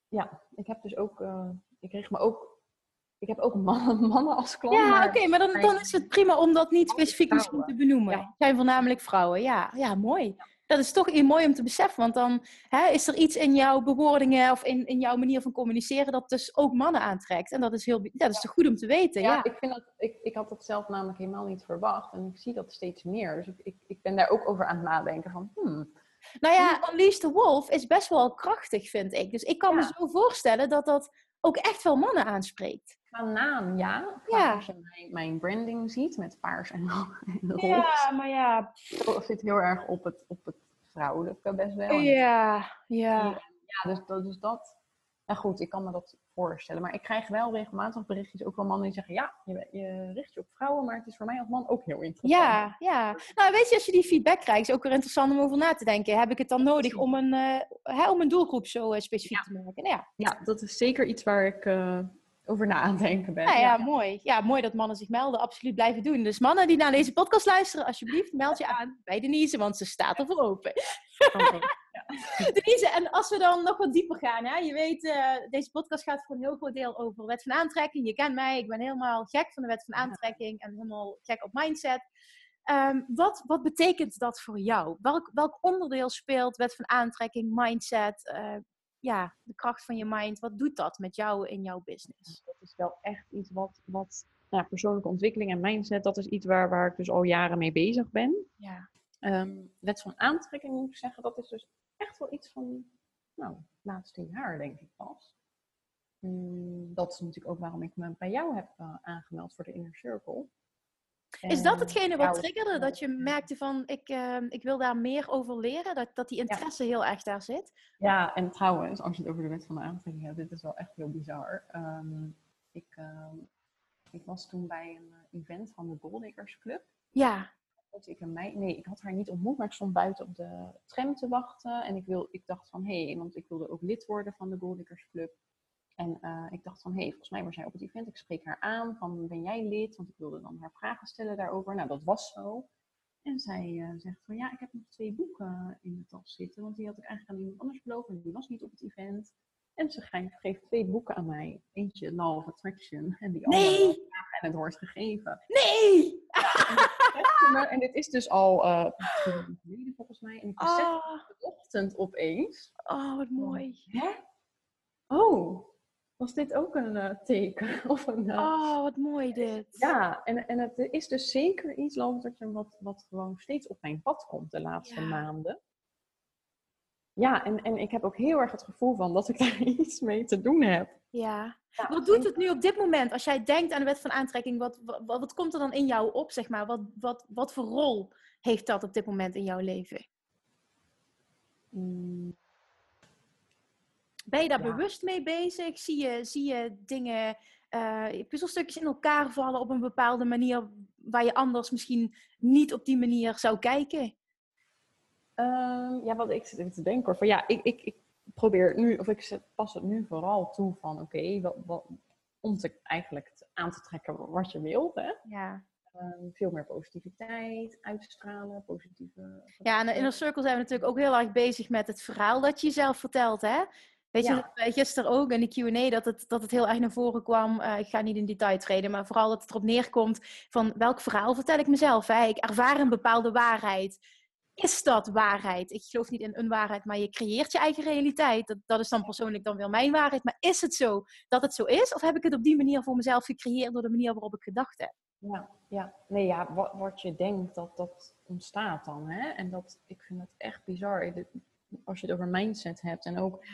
[SPEAKER 2] ja, ik heb dus ook, eh, ik richt me ook, ik heb ook mannen, mannen als klant.
[SPEAKER 1] Ja, oké, maar dan, dan is het prima om dat niet specifiek misschien te benoemen.
[SPEAKER 2] Ja.
[SPEAKER 1] Het zijn voornamelijk vrouwen, ja. Ja, mooi. Dat is toch iets mooi om te beseffen, want dan hè, is er iets in jouw bewoordingen of in, in jouw manier van communiceren dat dus ook mannen aantrekt. En dat is, heel, dat is toch goed om te weten, ja.
[SPEAKER 2] Ja, ik, vind dat, ik, ik had dat zelf namelijk helemaal niet verwacht. En ik zie dat steeds meer. Dus ik, ik, ik ben daar ook over aan het nadenken van, hmm,
[SPEAKER 1] Nou ja, Unleash the Wolf is best wel krachtig, vind ik. Dus ik kan me
[SPEAKER 2] Ja.
[SPEAKER 1] zo voorstellen dat dat ook echt wel mannen aanspreekt.
[SPEAKER 2] Naam ja.
[SPEAKER 1] Ja.
[SPEAKER 2] Als je mijn, mijn branding ziet met paars en, en roze,
[SPEAKER 1] Ja, maar ja.
[SPEAKER 2] zit heel erg op het, op het vrouwelijke best wel.
[SPEAKER 1] Ja, ja.
[SPEAKER 2] Ja, dus, dat- dus dat. Ja, goed, ik kan me dat voorstellen. Maar ik krijg wel regelmatig berichtjes, ook van mannen die zeggen: Ja, je, je richt je op vrouwen, maar het is voor mij als man ook heel interessant.
[SPEAKER 1] Ja, ja. Nou, weet je, als je die feedback krijgt, is ook weer interessant om over na te denken. Heb ik het dan nodig om een, eh, hè, om een doelgroep zo eh, specifiek te maken? Nou ja.
[SPEAKER 2] Ja, dat is zeker iets waar ik eh, over na aan het denken ben.
[SPEAKER 1] Nou ja, mooi. Ja, mooi dat mannen zich melden. Absoluut blijven doen. Dus mannen die naar deze podcast luisteren, alsjeblieft, meld je aan bij Denise, want ze staat ervoor open.
[SPEAKER 2] Oké.
[SPEAKER 1] Denise, en als we dan nog wat dieper gaan, hè? je weet, eh, deze podcast gaat voor een heel groot deel over wet van aantrekking. Je kent mij, ik ben helemaal gek van de wet van aantrekking en helemaal gek op mindset. Ehm, wat, wat betekent dat voor jou? Welk, welk onderdeel speelt wet van aantrekking, mindset, eh, ja, de kracht van je mind? Wat doet dat met jou in jouw business?
[SPEAKER 2] Dat is wel echt iets wat, wat nou, ja, persoonlijke ontwikkeling en mindset, dat is iets waar, waar ik dus al jaren mee bezig ben.
[SPEAKER 1] Ja,
[SPEAKER 2] Ehm, wet van aantrekking moet ik zeggen, dat is dus echt wel iets van, nou, het laatste jaar denk ik pas. Mm, dat is natuurlijk ook waarom ik me bij jou heb eh, aangemeld voor de Inner Circle.
[SPEAKER 1] Is dat
[SPEAKER 2] En
[SPEAKER 1] hetgene wat triggerde? Dat je merkte van, ik, ehm, ik wil daar meer over leren? Dat, dat die interesse heel erg daar zit?
[SPEAKER 2] Ja, en trouwens, als je het over de wet van de aantrekking hebt, dit is wel echt heel bizar. Ehm, ik, ehm, ik was toen bij een eh, event van de Goldiggers Club.
[SPEAKER 1] Ja,
[SPEAKER 2] ik een meid, nee, ik had haar niet ontmoet, maar ik stond buiten op de tram te wachten. En ik, wil, ik dacht van, hé, hey, want ik wilde ook lid worden van de Goldiggers Club. En eh, ik dacht van, hé, hey, volgens mij was zij op het event. Ik spreek haar aan van, ben jij lid? Want ik wilde dan haar vragen stellen daarover. Nou, dat was zo. En zij eh, zegt van, ja, ik heb nog twee boeken in de tas zitten. Want die had ik eigenlijk aan iemand anders beloofd. En die was niet op het event. En ze ge- geeft twee boeken aan mij. Eentje Law of Attraction. En die andere
[SPEAKER 1] Nee!
[SPEAKER 2] En het wordt gegeven.
[SPEAKER 1] nee!
[SPEAKER 2] En dit is dus al geleden volgens mij. En ik
[SPEAKER 1] Oh,
[SPEAKER 2] de ochtend opeens.
[SPEAKER 1] oh wat mooi.
[SPEAKER 2] Hè? Oh, was dit ook een eh, teken? Of een, eh,
[SPEAKER 1] Oh, wat mooi dit.
[SPEAKER 2] Ja, en, en het is dus zeker iets, wat, wat gewoon steeds op mijn pad komt de laatste
[SPEAKER 1] Ja.
[SPEAKER 2] maanden. Ja, en, en ik heb ook heel erg het gevoel van dat ik daar iets mee te doen heb.
[SPEAKER 1] Ja.
[SPEAKER 2] Ja,
[SPEAKER 1] Wat doet het nu op dit moment? Als jij denkt aan de wet van aantrekking, wat, wat, wat komt er dan in jou op, zeg maar? Wat, wat, wat voor rol heeft dat op dit moment in jouw leven?
[SPEAKER 2] Mm,
[SPEAKER 1] Ben je daar
[SPEAKER 2] Ja.
[SPEAKER 1] bewust mee bezig? Zie je, zie je dingen, eh, puzzelstukjes in elkaar vallen op een bepaalde manier waar je anders misschien niet op die manier zou kijken?
[SPEAKER 2] Ehm, ja, wat ik te denken hoor. Van, ja, ik, ik, ik probeer nu, of ik pas het nu vooral toe van oké, wat, wat, om te, eigenlijk aan te trekken wat je wilt. Hè?
[SPEAKER 1] Ja.
[SPEAKER 2] Ehm, veel meer positiviteit, uitstralen, positieve.
[SPEAKER 1] Ja, en in Inner Circle zijn we natuurlijk ook heel erg bezig met het verhaal dat je zelf vertelt, hè? Weet je,
[SPEAKER 2] Ja.
[SPEAKER 1] dat wij gisteren ook in de Q&A dat het, dat het heel erg naar voren kwam. Eh, ik ga niet in detail treden, maar vooral dat het erop neerkomt van welk verhaal vertel ik mezelf? Hè? Ik ervaar een bepaalde waarheid. Is dat waarheid? Ik geloof niet in een waarheid, maar je creëert je eigen realiteit. Dat, dat is dan persoonlijk dan wel mijn waarheid. Maar is het zo dat het zo is? Of heb ik het op die manier voor mezelf gecreëerd door de manier waarop ik gedacht heb?
[SPEAKER 2] Ja, ja. Nee, ja, wat, wat je denkt, dat, dat ontstaat dan. Hè? En dat, ik vind het echt bizar. Als je het over mindset hebt. En ook,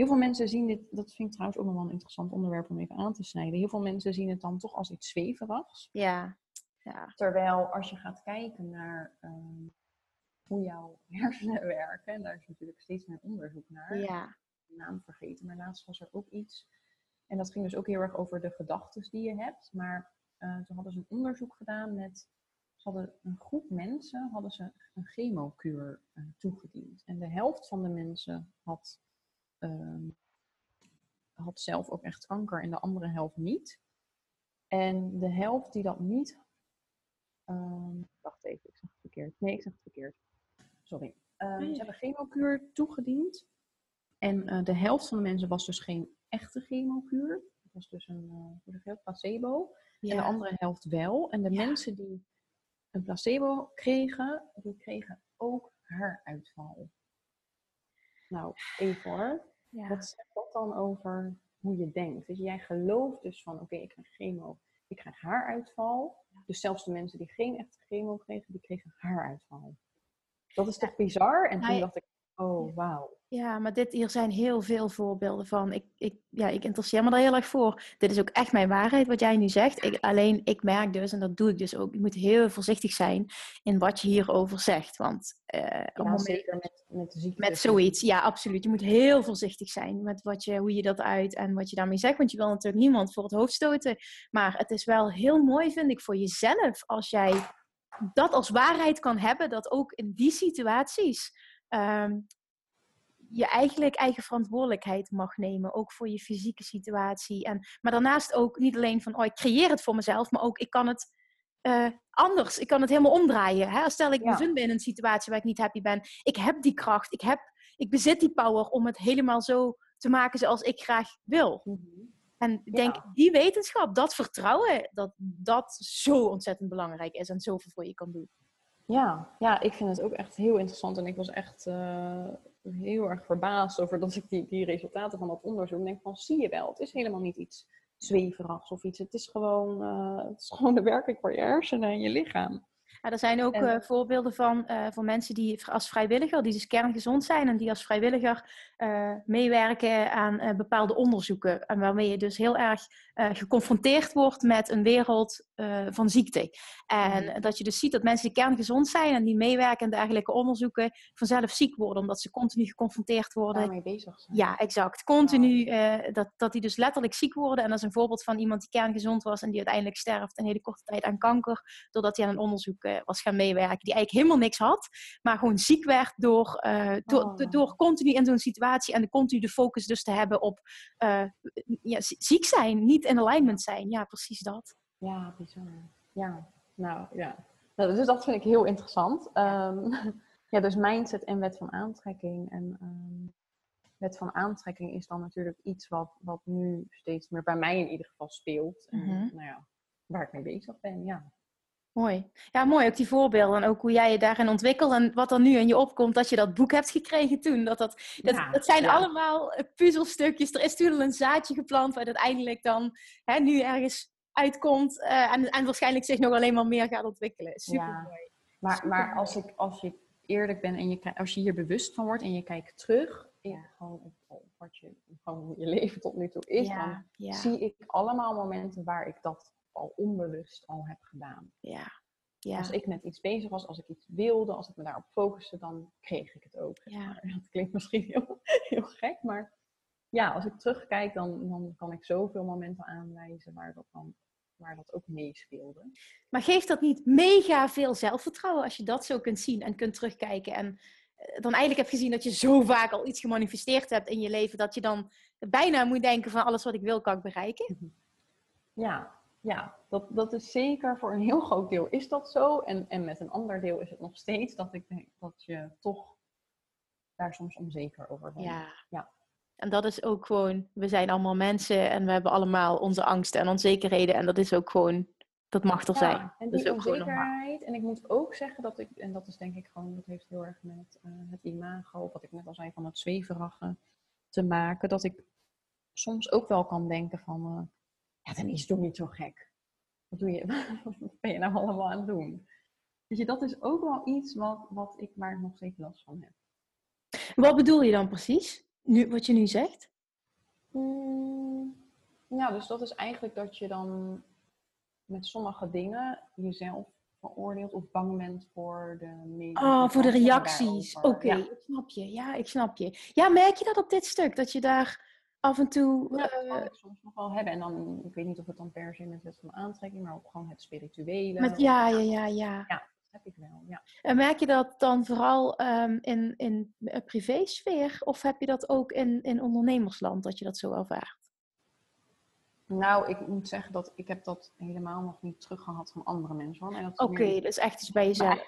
[SPEAKER 2] heel veel mensen zien dit, dat vind ik trouwens ook nog wel een interessant onderwerp om even aan te snijden. Heel veel mensen zien het dan toch als iets zweverigs.
[SPEAKER 1] Ja, ja,
[SPEAKER 2] Terwijl als je gaat kijken naar ehm, hoe jouw hersenen werken, en daar is natuurlijk steeds meer onderzoek naar.
[SPEAKER 1] ja.
[SPEAKER 2] de naam vergeten, maar laatst was er ook iets. En dat ging dus ook heel erg over de gedachten die je hebt. Maar eh, toen hadden ze een onderzoek gedaan met. Ze hadden een groep mensen hadden ze een chemokuur eh, toegediend. En de helft van de mensen had, ehm, had zelf ook echt kanker en de andere helft niet. En de helft die dat niet. ehm, wacht even, ik zeg het verkeerd. Nee, ik zeg het verkeerd. Sorry. Ehm,
[SPEAKER 1] Nee.
[SPEAKER 2] Ze hebben chemokuur toegediend. En eh, de helft van de mensen was dus geen echte chemokuur. Het was dus een eh, hoe zeg je dat, placebo. En de andere helft wel. En de
[SPEAKER 1] Ja.
[SPEAKER 2] mensen die een placebo kregen, die kregen ook haaruitval. Nou, even hoor.
[SPEAKER 1] Ja.
[SPEAKER 2] Wat zegt dat dan over hoe je denkt? Dus jij gelooft dus van, oké, ik krijg chemo, ik krijg haaruitval. Dus zelfs de mensen die geen echte chemo kregen, die kregen haaruitval. Dat is toch bizar? En
[SPEAKER 1] Nou,
[SPEAKER 2] toen dacht ik, oh, wauw.
[SPEAKER 1] Ja, maar dit, hier zijn heel veel voorbeelden van. Ik, ik, ja, ik interesseer me daar heel erg voor. Dit is ook echt mijn waarheid, wat jij nu zegt. Ik, alleen, ik merk dus, en dat doe ik dus ook, je moet heel voorzichtig zijn in wat je hierover zegt. Want het
[SPEAKER 2] Ja, zeker met, met ziekte.
[SPEAKER 1] met zoiets, ja, absoluut. Je moet heel voorzichtig zijn met wat je, hoe je dat uit en wat je daarmee zegt. Want je wil natuurlijk niemand voor het hoofd stoten. Maar het is wel heel mooi, vind ik, voor jezelf als jij dat als waarheid kan hebben. Dat ook in die situaties ehm, je eigenlijk eigen verantwoordelijkheid mag nemen. Ook voor je fysieke situatie. En, maar daarnaast ook niet alleen van, oh, ik creëer het voor mezelf. Maar ook, ik kan het eh, anders. Ik kan het helemaal omdraaien. Hè? Stel, ik
[SPEAKER 2] Ja.
[SPEAKER 1] bevind me in een situatie waar ik niet happy ben. Ik heb die kracht. Ik, heb, ik bezit die power om het helemaal zo te maken zoals ik graag wil.
[SPEAKER 2] Mhm.
[SPEAKER 1] En ik denk,
[SPEAKER 2] Ja.
[SPEAKER 1] die wetenschap, dat vertrouwen, dat dat zo ontzettend belangrijk is en zoveel voor je kan doen.
[SPEAKER 2] Ja, ja, ik vind het ook echt heel interessant. En ik was echt eh, heel erg verbaasd over dat ik die, die resultaten van dat onderzoek denk van, zie je wel, het is helemaal niet iets zweverigs of iets. Het is gewoon, eh, het is gewoon de werking voor je hersenen en je lichaam.
[SPEAKER 1] Ja, er zijn ook
[SPEAKER 2] En-
[SPEAKER 1] eh, voorbeelden van, eh, van mensen die als vrijwilliger, die dus kerngezond zijn en die als vrijwilliger eh, meewerken aan bepaalde onderzoeken. En waarmee je dus heel erg geconfronteerd wordt met een wereld van ziekte. En
[SPEAKER 2] Mhm.
[SPEAKER 1] dat je dus ziet dat mensen die kerngezond zijn en die meewerken aan dergelijke onderzoeken vanzelf ziek worden, omdat ze continu geconfronteerd worden
[SPEAKER 2] Daarmee bezig zijn.
[SPEAKER 1] ja, exact. Continu, dat, dat die dus letterlijk ziek worden. En dat is een voorbeeld van iemand die kerngezond was en die uiteindelijk sterft in hele korte tijd aan kanker. Doordat hij aan een onderzoek eh, was gaan meewerken. Die eigenlijk helemaal niks had, maar gewoon ziek werd door, eh, door,
[SPEAKER 2] Oh.
[SPEAKER 1] do- door continu in zo'n situatie en de continu de focus dus te hebben op eh, ja, zi- ziek zijn, niet in alignment zijn. Ja, precies dat.
[SPEAKER 2] Ja, bizar. Ja, nou ja. Nou, dus dat vind ik heel interessant. Ehm, ja, dus mindset en wet van aantrekking. En ehm, wet van aantrekking is dan natuurlijk iets wat, wat nu steeds meer bij mij in ieder geval speelt. En
[SPEAKER 1] Mhm.
[SPEAKER 2] nou ja, waar ik mee bezig ben, ja.
[SPEAKER 1] Mooi. Ja, mooi. Ook die voorbeelden en ook hoe jij je daarin ontwikkelt en wat er nu in je opkomt dat je dat boek hebt gekregen toen. Dat, dat, dat,
[SPEAKER 2] Ja,
[SPEAKER 1] dat zijn
[SPEAKER 2] ja.
[SPEAKER 1] allemaal eh, puzzelstukjes. Er is natuurlijk een zaadje geplant waar uiteindelijk dan hè, nu ergens uitkomt eh, en, en waarschijnlijk zich nog alleen maar meer gaat ontwikkelen. Super
[SPEAKER 2] Ja.
[SPEAKER 1] mooi.
[SPEAKER 2] Maar,
[SPEAKER 1] Super
[SPEAKER 2] maar
[SPEAKER 1] mooi.
[SPEAKER 2] als, ik, als je eerlijk bent en je, als je hier bewust van wordt en je kijkt terug, in,
[SPEAKER 1] Ja.
[SPEAKER 2] gewoon op, op wat je, gewoon hoe je leven tot nu toe is, dan zie ik allemaal momenten waar ik dat al onbewust al heb gedaan.
[SPEAKER 1] ja. Ja.
[SPEAKER 2] Als ik met iets bezig was, als ik iets wilde, als ik me daarop focuste, dan kreeg ik het ook.
[SPEAKER 1] Ja.
[SPEAKER 2] Dat klinkt misschien heel, heel gek, maar ja, als ik terugkijk, dan, dan kan ik zoveel momenten aanwijzen waar dat, dan, waar dat ook meespeelde.
[SPEAKER 1] Maar geeft dat niet mega veel zelfvertrouwen als je dat zo kunt zien en kunt terugkijken? En eh, dan eigenlijk hebt gezien dat je zo vaak al iets gemanifesteerd hebt in je leven, dat je dan bijna moet denken van alles wat ik wil, kan ik bereiken?
[SPEAKER 2] Ja, ja dat, dat is zeker voor een heel groot deel is dat zo. En, en met een ander deel is het nog steeds dat ik denk dat je toch daar soms onzeker over bent.
[SPEAKER 1] Ja.
[SPEAKER 2] Ja.
[SPEAKER 1] En dat is ook gewoon, we zijn allemaal mensen en we hebben allemaal onze angsten en onzekerheden. En dat is ook gewoon, dat mag er zijn.
[SPEAKER 2] En
[SPEAKER 1] dat is ook gewoon normaal.
[SPEAKER 2] En ik moet ook zeggen dat ik, en dat is denk ik gewoon, dat heeft heel erg met eh, het imago, wat ik net al zei, van het zweverige te maken. Dat ik soms ook wel kan denken van, eh, ja, dan is het toch niet zo gek. Wat doe je, wat ben je nou allemaal aan het doen? Weet je, dat is ook wel iets wat, wat ik maar nog steeds last van heb.
[SPEAKER 1] Wat bedoel je dan precies? Nu, wat je nu zegt?
[SPEAKER 2] Ja, dus dat is eigenlijk dat je dan met sommige dingen jezelf veroordeelt of bang bent voor de meningen.
[SPEAKER 1] Oh, voor de reacties. Oké.
[SPEAKER 2] Ja.
[SPEAKER 1] ik snap je. Ja, ik snap je. Ja, merk je dat op dit stuk? Dat je daar af en toe...
[SPEAKER 2] Ja, dat
[SPEAKER 1] eh,
[SPEAKER 2] kan ik soms nog wel hebben. En dan, ik weet niet of het dan per se met het van aantrekking, maar ook gewoon het spirituele.
[SPEAKER 1] met, ja, ja, ja, ja.
[SPEAKER 2] Dat heb ik wel, ja.
[SPEAKER 1] En merk je dat dan vooral ehm, in, in een privésfeer? Of heb je dat ook in, in ondernemersland, dat je dat zo ervaart?
[SPEAKER 2] Nou, ik moet zeggen dat ik heb dat helemaal nog niet teruggehad van andere mensen.
[SPEAKER 1] Oké,
[SPEAKER 2] meer
[SPEAKER 1] dat is echt iets bij jezelf.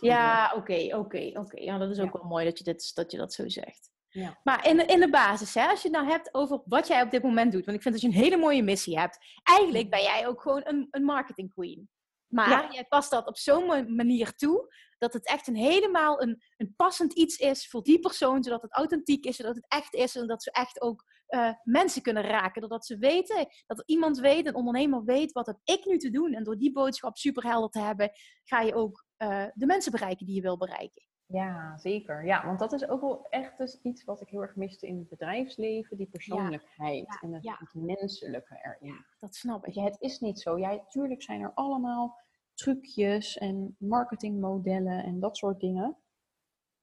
[SPEAKER 1] Ja, oké, oké, oké. Ja, dat is ook
[SPEAKER 2] Ja.
[SPEAKER 1] wel mooi dat je, dit, dat je dat zo zegt.
[SPEAKER 2] Ja.
[SPEAKER 1] Maar in de, in de basis, hè, als je het nou hebt over wat jij op dit moment doet. Want ik vind dat je een hele mooie missie hebt. Eigenlijk ben jij ook gewoon een, een marketing queen. Maar
[SPEAKER 2] Ja.
[SPEAKER 1] jij past dat op zo'n ma- manier toe. Dat het echt een helemaal een, een passend iets is voor die persoon. Zodat het authentiek is, zodat het echt is. En dat ze echt ook eh, mensen kunnen raken. Doordat ze weten, dat er iemand weet, een ondernemer weet, wat heb ik nu te doen. En door die boodschap super helder te hebben, ga je ook eh, de mensen bereiken die je wil bereiken.
[SPEAKER 2] Ja, zeker. Ja, want dat is ook wel echt dus iets wat ik heel erg miste in het bedrijfsleven. Die persoonlijkheid
[SPEAKER 1] Ja,
[SPEAKER 2] en het,
[SPEAKER 1] ja.
[SPEAKER 2] het menselijke erin.
[SPEAKER 1] Dat snap ik.
[SPEAKER 2] Het is niet zo. Ja, tuurlijk zijn er allemaal trucjes en marketingmodellen en dat soort dingen.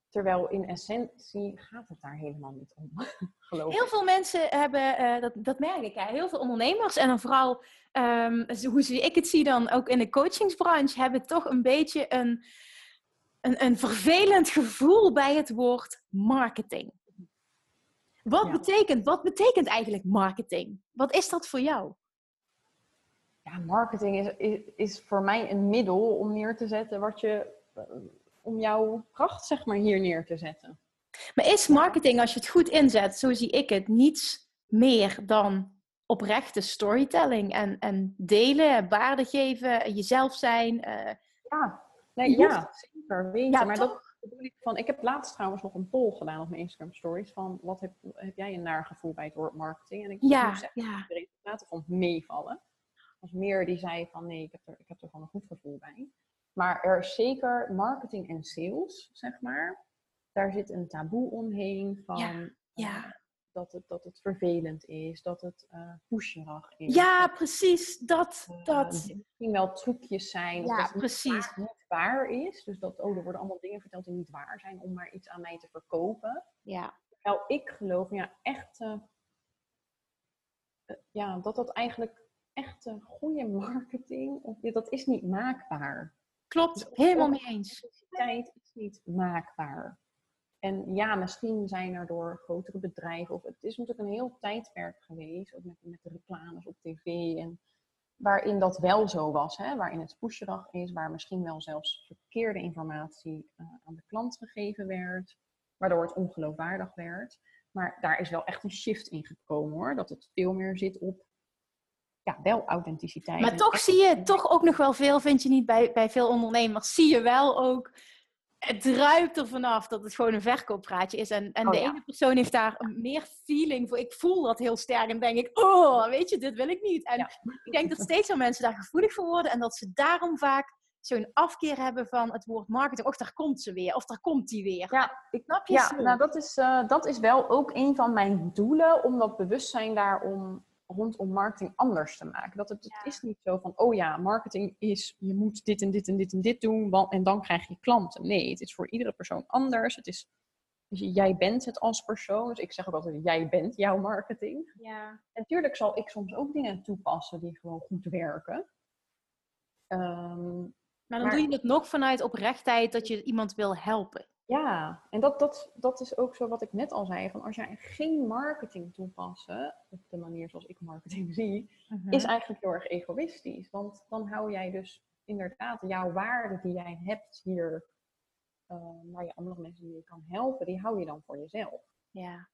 [SPEAKER 2] Terwijl in essentie gaat het daar helemaal niet om, geloof
[SPEAKER 1] Heel
[SPEAKER 2] ik.
[SPEAKER 1] veel mensen hebben, eh, dat, dat merk ik, hè, heel veel ondernemers en dan vooral, ehm, hoe zie ik het zie dan ook in de coachingsbranche, hebben toch een beetje een, een, een vervelend gevoel bij het woord marketing. Wat,
[SPEAKER 2] Ja.
[SPEAKER 1] betekent, wat betekent eigenlijk marketing? Wat is dat voor jou?
[SPEAKER 2] Ja, marketing is, is, is voor mij een middel om neer te zetten wat je, eh, om jouw kracht zeg maar hier neer te zetten.
[SPEAKER 1] Maar is marketing, als je het goed inzet, zo zie ik het, niets meer dan oprechte storytelling en, en delen, waarde geven, jezelf zijn? eh,
[SPEAKER 2] Ja, nee, ja
[SPEAKER 1] Ja,
[SPEAKER 2] maar
[SPEAKER 1] toch?
[SPEAKER 2] dat bedoel ik van. Ik heb laatst trouwens nog een poll gedaan op mijn Instagram stories van wat heb, heb jij een naar gevoel bij het woord marketing? En ik moet
[SPEAKER 1] ja,
[SPEAKER 2] zeggen,
[SPEAKER 1] ja,
[SPEAKER 2] de resultaten vond meevallen. Was meer die zei van nee, ik heb, er, ik heb er gewoon een goed gevoel bij. Maar er is zeker marketing en sales, zeg maar. Daar zit een taboe omheen van
[SPEAKER 1] Ja,
[SPEAKER 2] eh,
[SPEAKER 1] ja.
[SPEAKER 2] Dat, het, dat het vervelend is, dat het eh pusherig is.
[SPEAKER 1] ja, precies, dat,
[SPEAKER 2] eh,
[SPEAKER 1] dat.
[SPEAKER 2] misschien wel trucjes zijn.
[SPEAKER 1] Ja,
[SPEAKER 2] dat het
[SPEAKER 1] precies.
[SPEAKER 2] Niet waar, niet waar is. Dus dat, oh, er worden allemaal dingen verteld die niet waar zijn om maar iets aan mij te verkopen.
[SPEAKER 1] Ja,
[SPEAKER 2] Terwijl ik geloof, ja, echte, eh, ja, dat dat eigenlijk echte goede marketing, of, ja, dat is niet maakbaar.
[SPEAKER 1] klopt, helemaal mee eens.
[SPEAKER 2] Tijd is niet maakbaar. En ja, misschien zijn er door grotere bedrijven, of het is natuurlijk een heel tijdperk geweest, ook met, met de reclames op tv, en waarin dat wel zo was, hè? waarin het pusherig is, waar misschien wel zelfs verkeerde informatie eh, aan de klant gegeven werd, waardoor het ongeloofwaardig werd. Maar daar is wel echt een shift in gekomen hoor, dat het veel meer zit op, ja, wel authenticiteit.
[SPEAKER 1] Maar toch zie je toch ook nog wel veel, vind je niet, bij, bij veel ondernemers, zie je wel ook, het druipt er vanaf dat het gewoon een verkooppraatje is. En, en
[SPEAKER 2] Oh,
[SPEAKER 1] de
[SPEAKER 2] ja.
[SPEAKER 1] ene persoon heeft daar meer feeling voor. Ik voel dat heel sterk en denk ik, oh, weet je, dit wil ik niet. En
[SPEAKER 2] Ja.
[SPEAKER 1] ik denk dat steeds meer mensen daar gevoelig voor worden en dat ze daarom vaak zo'n afkeer hebben van het woord marketing. Och, daar komt ze weer, of daar komt die weer.
[SPEAKER 2] Ja, ik
[SPEAKER 1] Snap je?
[SPEAKER 2] Ja,
[SPEAKER 1] Zo.
[SPEAKER 2] nou dat is, eh, dat is wel ook een van mijn doelen, om dat bewustzijn daarom rondom marketing anders te maken. Dat het, het is niet zo van, oh ja, marketing is, je moet dit en dit en dit en dit doen, want, en dan krijg je klanten. Nee, het is voor iedere persoon anders. Het is, dus jij bent het als persoon. Dus ik zeg ook altijd, jij bent jouw marketing.
[SPEAKER 1] Ja.
[SPEAKER 2] En natuurlijk zal ik soms ook dingen toepassen die gewoon goed werken. Ehm,
[SPEAKER 1] Maar dan
[SPEAKER 2] Maar-
[SPEAKER 1] doe je het nog vanuit oprechtheid dat je iemand wil helpen.
[SPEAKER 2] Ja, en dat, dat, dat is ook zo wat ik net al zei. Van als jij geen marketing toepassen, op de manier zoals ik marketing zie, is eigenlijk heel erg egoïstisch. Want dan hou jij dus inderdaad jouw waarde die jij hebt hier, eh waar je andere mensen die je kan helpen, die hou je dan voor jezelf.
[SPEAKER 1] Ja.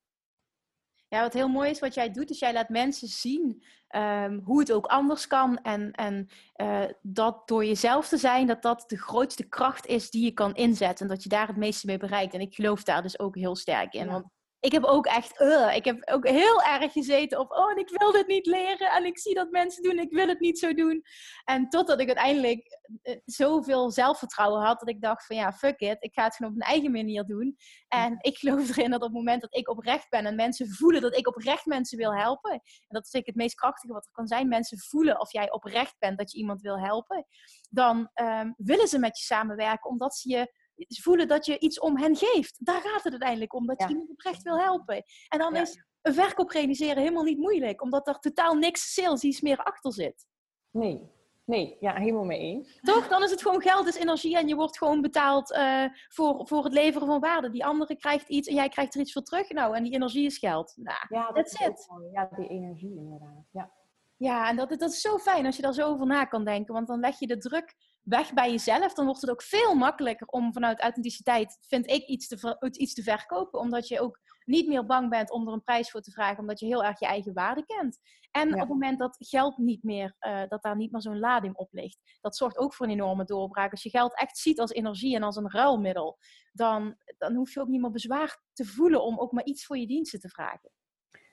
[SPEAKER 1] Ja, wat heel mooi is wat jij doet, is jij laat mensen zien ehm, hoe het ook anders kan. En, en eh, dat door jezelf te zijn, dat dat de grootste kracht is die je kan inzetten. En dat je daar het meeste mee bereikt. En ik geloof daar dus ook heel sterk in.
[SPEAKER 2] Ja.
[SPEAKER 1] Want ik heb ook echt, ik heb ook heel erg gezeten op, oh, en ik wil dit niet leren. En ik zie dat mensen doen, ik wil het niet zo doen. En totdat ik uiteindelijk eh, zoveel zelfvertrouwen had, dat ik dacht van ja, fuck it, ik ga het gewoon op mijn eigen manier doen. En ik geloof erin dat op het moment dat ik oprecht ben en mensen voelen dat ik oprecht mensen wil helpen, en dat is ik het meest krachtige wat er kan zijn, mensen voelen of jij oprecht bent dat je iemand wil helpen, dan ehm, willen ze met je samenwerken omdat ze je ze voelen dat je iets om hen geeft. Daar gaat het uiteindelijk om, dat je iemand oprecht wil helpen. En dan is een verkoop realiseren helemaal niet moeilijk, omdat er totaal niks sales iets meer achter zit.
[SPEAKER 2] Nee, nee, ja, helemaal mee eens.
[SPEAKER 1] Toch? Dan is het gewoon geld, is energie en je wordt gewoon betaald eh, voor, voor het leveren van waarde. Die andere krijgt iets en jij krijgt er iets voor terug. Nou, en die energie is geld. Nou,
[SPEAKER 2] Ja, dat is mooi. Ja, die energie inderdaad. Ja.
[SPEAKER 1] ja, en dat, dat is zo fijn als je daar zo over na kan denken. Want dan leg je de druk weg bij jezelf. Dan wordt het ook veel makkelijker om vanuit authenticiteit, vind ik, iets te, iets te verkopen. Omdat je ook niet meer bang bent om er een prijs voor te vragen. Omdat je heel erg je eigen waarde kent. En
[SPEAKER 2] Ja.
[SPEAKER 1] op het moment dat geld niet meer, eh, dat daar niet meer zo'n lading op ligt. Dat zorgt ook voor een enorme doorbraak. Als je geld echt ziet als energie en als een ruilmiddel. Dan, dan hoef je ook niet meer bezwaar te voelen om ook maar iets voor je diensten te vragen.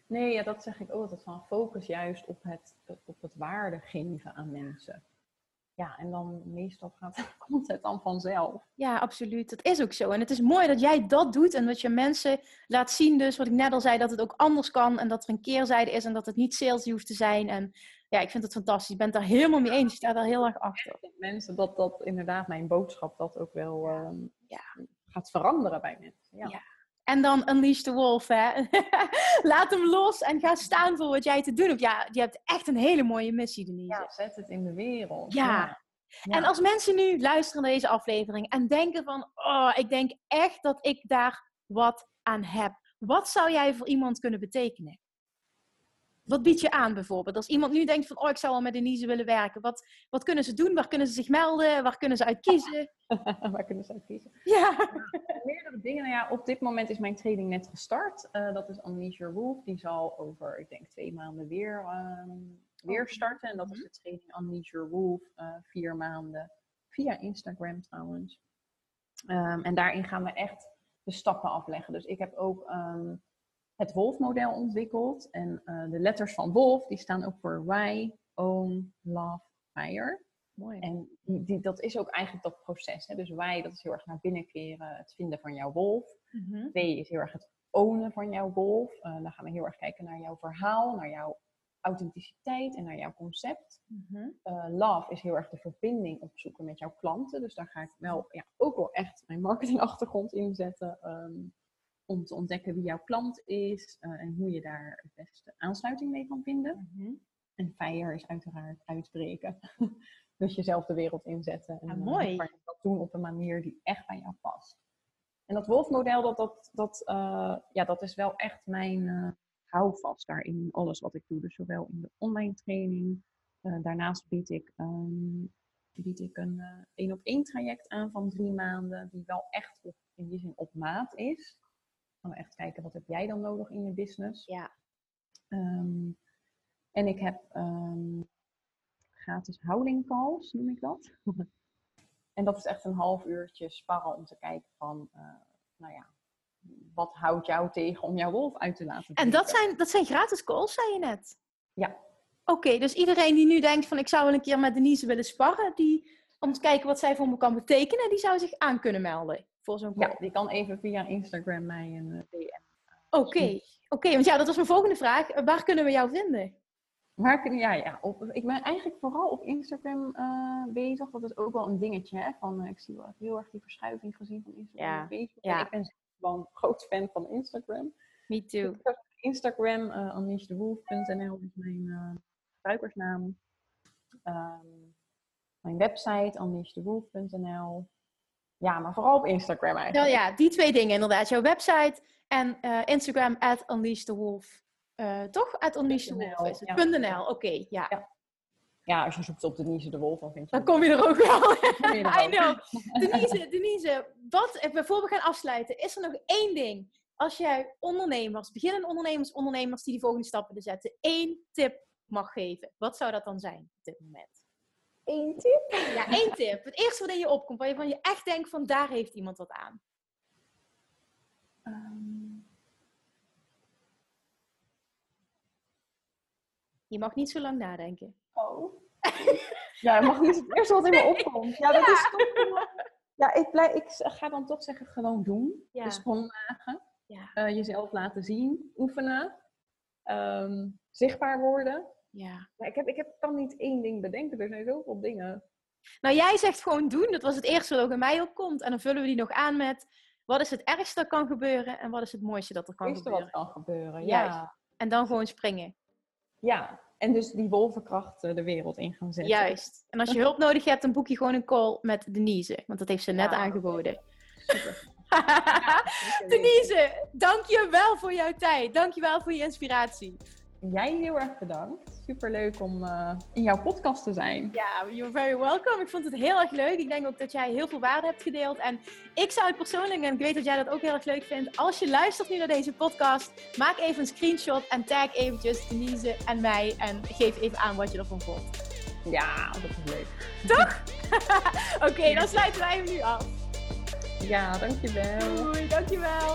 [SPEAKER 2] Nee, ja, dat zeg ik ook altijd van focus juist op het, op het waarde geven aan mensen. Ja, en dan meestal gaat, komt het dan vanzelf.
[SPEAKER 1] Ja, absoluut. Dat is ook zo. En het is mooi dat jij dat doet en dat je mensen laat zien, dus wat ik net al zei, dat het ook anders kan en dat er een keerzijde is en dat het niet salesy hoeft te zijn. En ja, ik vind het fantastisch. Ik ben het daar helemaal mee eens. Ik sta daar heel erg achter.
[SPEAKER 2] Mensen, dat, dat inderdaad mijn boodschap dat ook wel ehm,
[SPEAKER 1] Ja.
[SPEAKER 2] gaat veranderen bij mensen. Ja.
[SPEAKER 1] Ja. En dan Unleash the Wolf, hè. Laat hem los en ga staan voor wat jij te doen hebt. Ja, je hebt echt een hele mooie missie, Denise.
[SPEAKER 2] Ja, zet het in de wereld.
[SPEAKER 1] Ja.
[SPEAKER 2] Ja.
[SPEAKER 1] En als mensen nu luisteren naar deze aflevering en denken van, oh, ik denk echt dat ik daar wat aan heb. Wat zou jij voor iemand kunnen betekenen? Wat bied je aan bijvoorbeeld? Als iemand nu denkt van, oh, ik zou wel met Denise willen werken. Wat, wat kunnen ze doen? Waar kunnen ze zich melden? Waar kunnen ze uit kiezen?
[SPEAKER 2] Waar kunnen ze uit kiezen?
[SPEAKER 1] Ja.
[SPEAKER 2] Meerdere dingen. Nou ja, op dit moment is mijn training net gestart. Eh, dat is Your Wolf. Die zal over, ik denk, twee maanden weer, ehm, weer starten. En dat is de training Your Wolf. eh, vier maanden. Via Instagram trouwens. Ehm, en daarin gaan we echt de stappen afleggen. Dus ik heb ook ehm, het Wolf-model ontwikkeld. En eh, de letters van Wolf, die staan ook voor Why, Own, Love, Fire.
[SPEAKER 1] Mooi.
[SPEAKER 2] En die, die- dat is ook eigenlijk dat proces. Hè? Dus wij, dat is heel erg naar binnen keren, het vinden van jouw wolf. Twee is heel erg het ownen van jouw wolf. Eh, dan gaan we heel erg kijken naar jouw verhaal, naar jouw authenticiteit en naar jouw concept.
[SPEAKER 1] Mhm.
[SPEAKER 2] Eh, love is heel erg de verbinding opzoeken met jouw klanten. Dus daar ga ik wel ja, ook wel echt mijn marketingachtergrond in zetten. ehm, om te ontdekken wie jouw klant is eh, en hoe je daar het beste aansluiting mee kan vinden.
[SPEAKER 1] Mhm.
[SPEAKER 2] En fire is uiteraard uitbreken. dus jezelf de wereld inzetten. En
[SPEAKER 1] Ah,
[SPEAKER 2] eh,
[SPEAKER 1] mooi.
[SPEAKER 2] dat doen op een manier die echt bij jou past. En dat wolfmodel, dat, dat, dat, eh, ja, dat is wel echt mijn houvast daarin. in Alles wat ik doe. Dus zowel in de online training. daarnaast bied ik, ehm, bied ik een één op één traject aan van drie maanden. Die wel echt op, in die zin op maat is. Dan gaan we echt kijken, wat heb jij dan nodig in je business?
[SPEAKER 1] Ja.
[SPEAKER 2] Ehm, en ik heb ehm, gratis houding calls, noem ik dat. en dat is echt een half uurtje sparren om te kijken van, eh, nou ja, wat houdt jou tegen om jouw wolf uit te laten
[SPEAKER 1] En dat zijn, dat zijn gratis calls, zei je net?
[SPEAKER 2] Ja.
[SPEAKER 1] Oké, dus iedereen die nu denkt van ik zou wel een keer met Denise willen sparren, die, om te kijken wat zij voor me kan betekenen, die zou zich aan kunnen melden voor zo'n call.
[SPEAKER 2] Ja, die kan even via Instagram mij een eh, DM.
[SPEAKER 1] Oké, oké, want ja, dat was mijn volgende vraag. Eh, Waar kunnen we jou vinden?
[SPEAKER 2] Waar kun ja, ja op, ik ben eigenlijk vooral op Instagram uh, bezig. Dat is ook wel een dingetje. Hè? Van, uh, ik zie wel heel erg die verschuiving gezien van Instagram ja. Facebook. Ja. ik ben gewoon groot fan van Instagram.
[SPEAKER 1] Me too.
[SPEAKER 2] Instagram, uh, is mijn gebruikersnaam. Um, mijn website, unleashdewolf.nl. Ja, maar vooral op Instagram eigenlijk.
[SPEAKER 1] Ja, ja, die twee dingen inderdaad. Jouw website en Instagram, at unleashdewolf. Uh, toch? Uit Unleash the Wolf. .nl, oké, ja. ja.
[SPEAKER 2] ja. als je zoekt op Denise de Wolf, dan vind
[SPEAKER 1] je... Dan kom je er ook wel. I know. Denise, Denise, wat, eh, voor we gaan afsluiten, is er nog één ding. Als jij ondernemers, beginnende ondernemers, ondernemers die die volgende stappen willen zetten, één tip mag geven, wat zou dat dan zijn op dit moment?
[SPEAKER 2] Eén tip?
[SPEAKER 1] Ja, één tip. Het eerste wat in je opkomt, waar je van je echt denkt van daar heeft iemand wat aan. Um... Je mag niet zo lang nadenken.
[SPEAKER 2] Oh. Ja, je mag niet het eerste wat in me opkomt. Ja, dat is toch... Ja, ik, blijf, ik ga dan toch zeggen gewoon doen. Ja. Sprong Ja. Uh, jezelf laten zien. Oefenen. Um, zichtbaar worden.
[SPEAKER 1] Ja.
[SPEAKER 2] ja ik, heb, ik heb, kan niet één ding bedenken. Er zijn zoveel dingen.
[SPEAKER 1] Nou, jij zegt gewoon doen. Dat was het eerste wat ook in mij opkomt. En dan vullen we die nog aan met... Wat is het ergste dat kan gebeuren? En wat is het mooiste dat er kan
[SPEAKER 2] het
[SPEAKER 1] gebeuren?
[SPEAKER 2] wat kan gebeuren, ja.
[SPEAKER 1] En dan gewoon springen.
[SPEAKER 2] Ja, en dus die wolvenkracht de wereld in gaan zetten.
[SPEAKER 1] Juist. En als je hulp nodig hebt, dan boek je gewoon een call met Denise. Want dat heeft ze net aangeboden. Super. Denise, dank je wel voor jouw tijd. Dank je wel voor je inspiratie.
[SPEAKER 2] Jij heel erg bedankt super leuk om uh, in jouw podcast te zijn.
[SPEAKER 1] Ja, you're very welcome. Ik vond het heel erg leuk. Ik denk ook dat jij heel veel waarde hebt gedeeld. En ik zou het persoonlijk, en ik weet dat jij dat ook heel erg leuk vindt, als je luistert nu naar deze podcast, maak even een screenshot en tag eventjes Denise en mij en geef even aan wat je ervan vond.
[SPEAKER 2] Ja, dat is leuk.
[SPEAKER 1] Toch? Oké, dan sluiten wij hem nu af.
[SPEAKER 2] Ja, dankjewel.
[SPEAKER 1] Doei, dankjewel.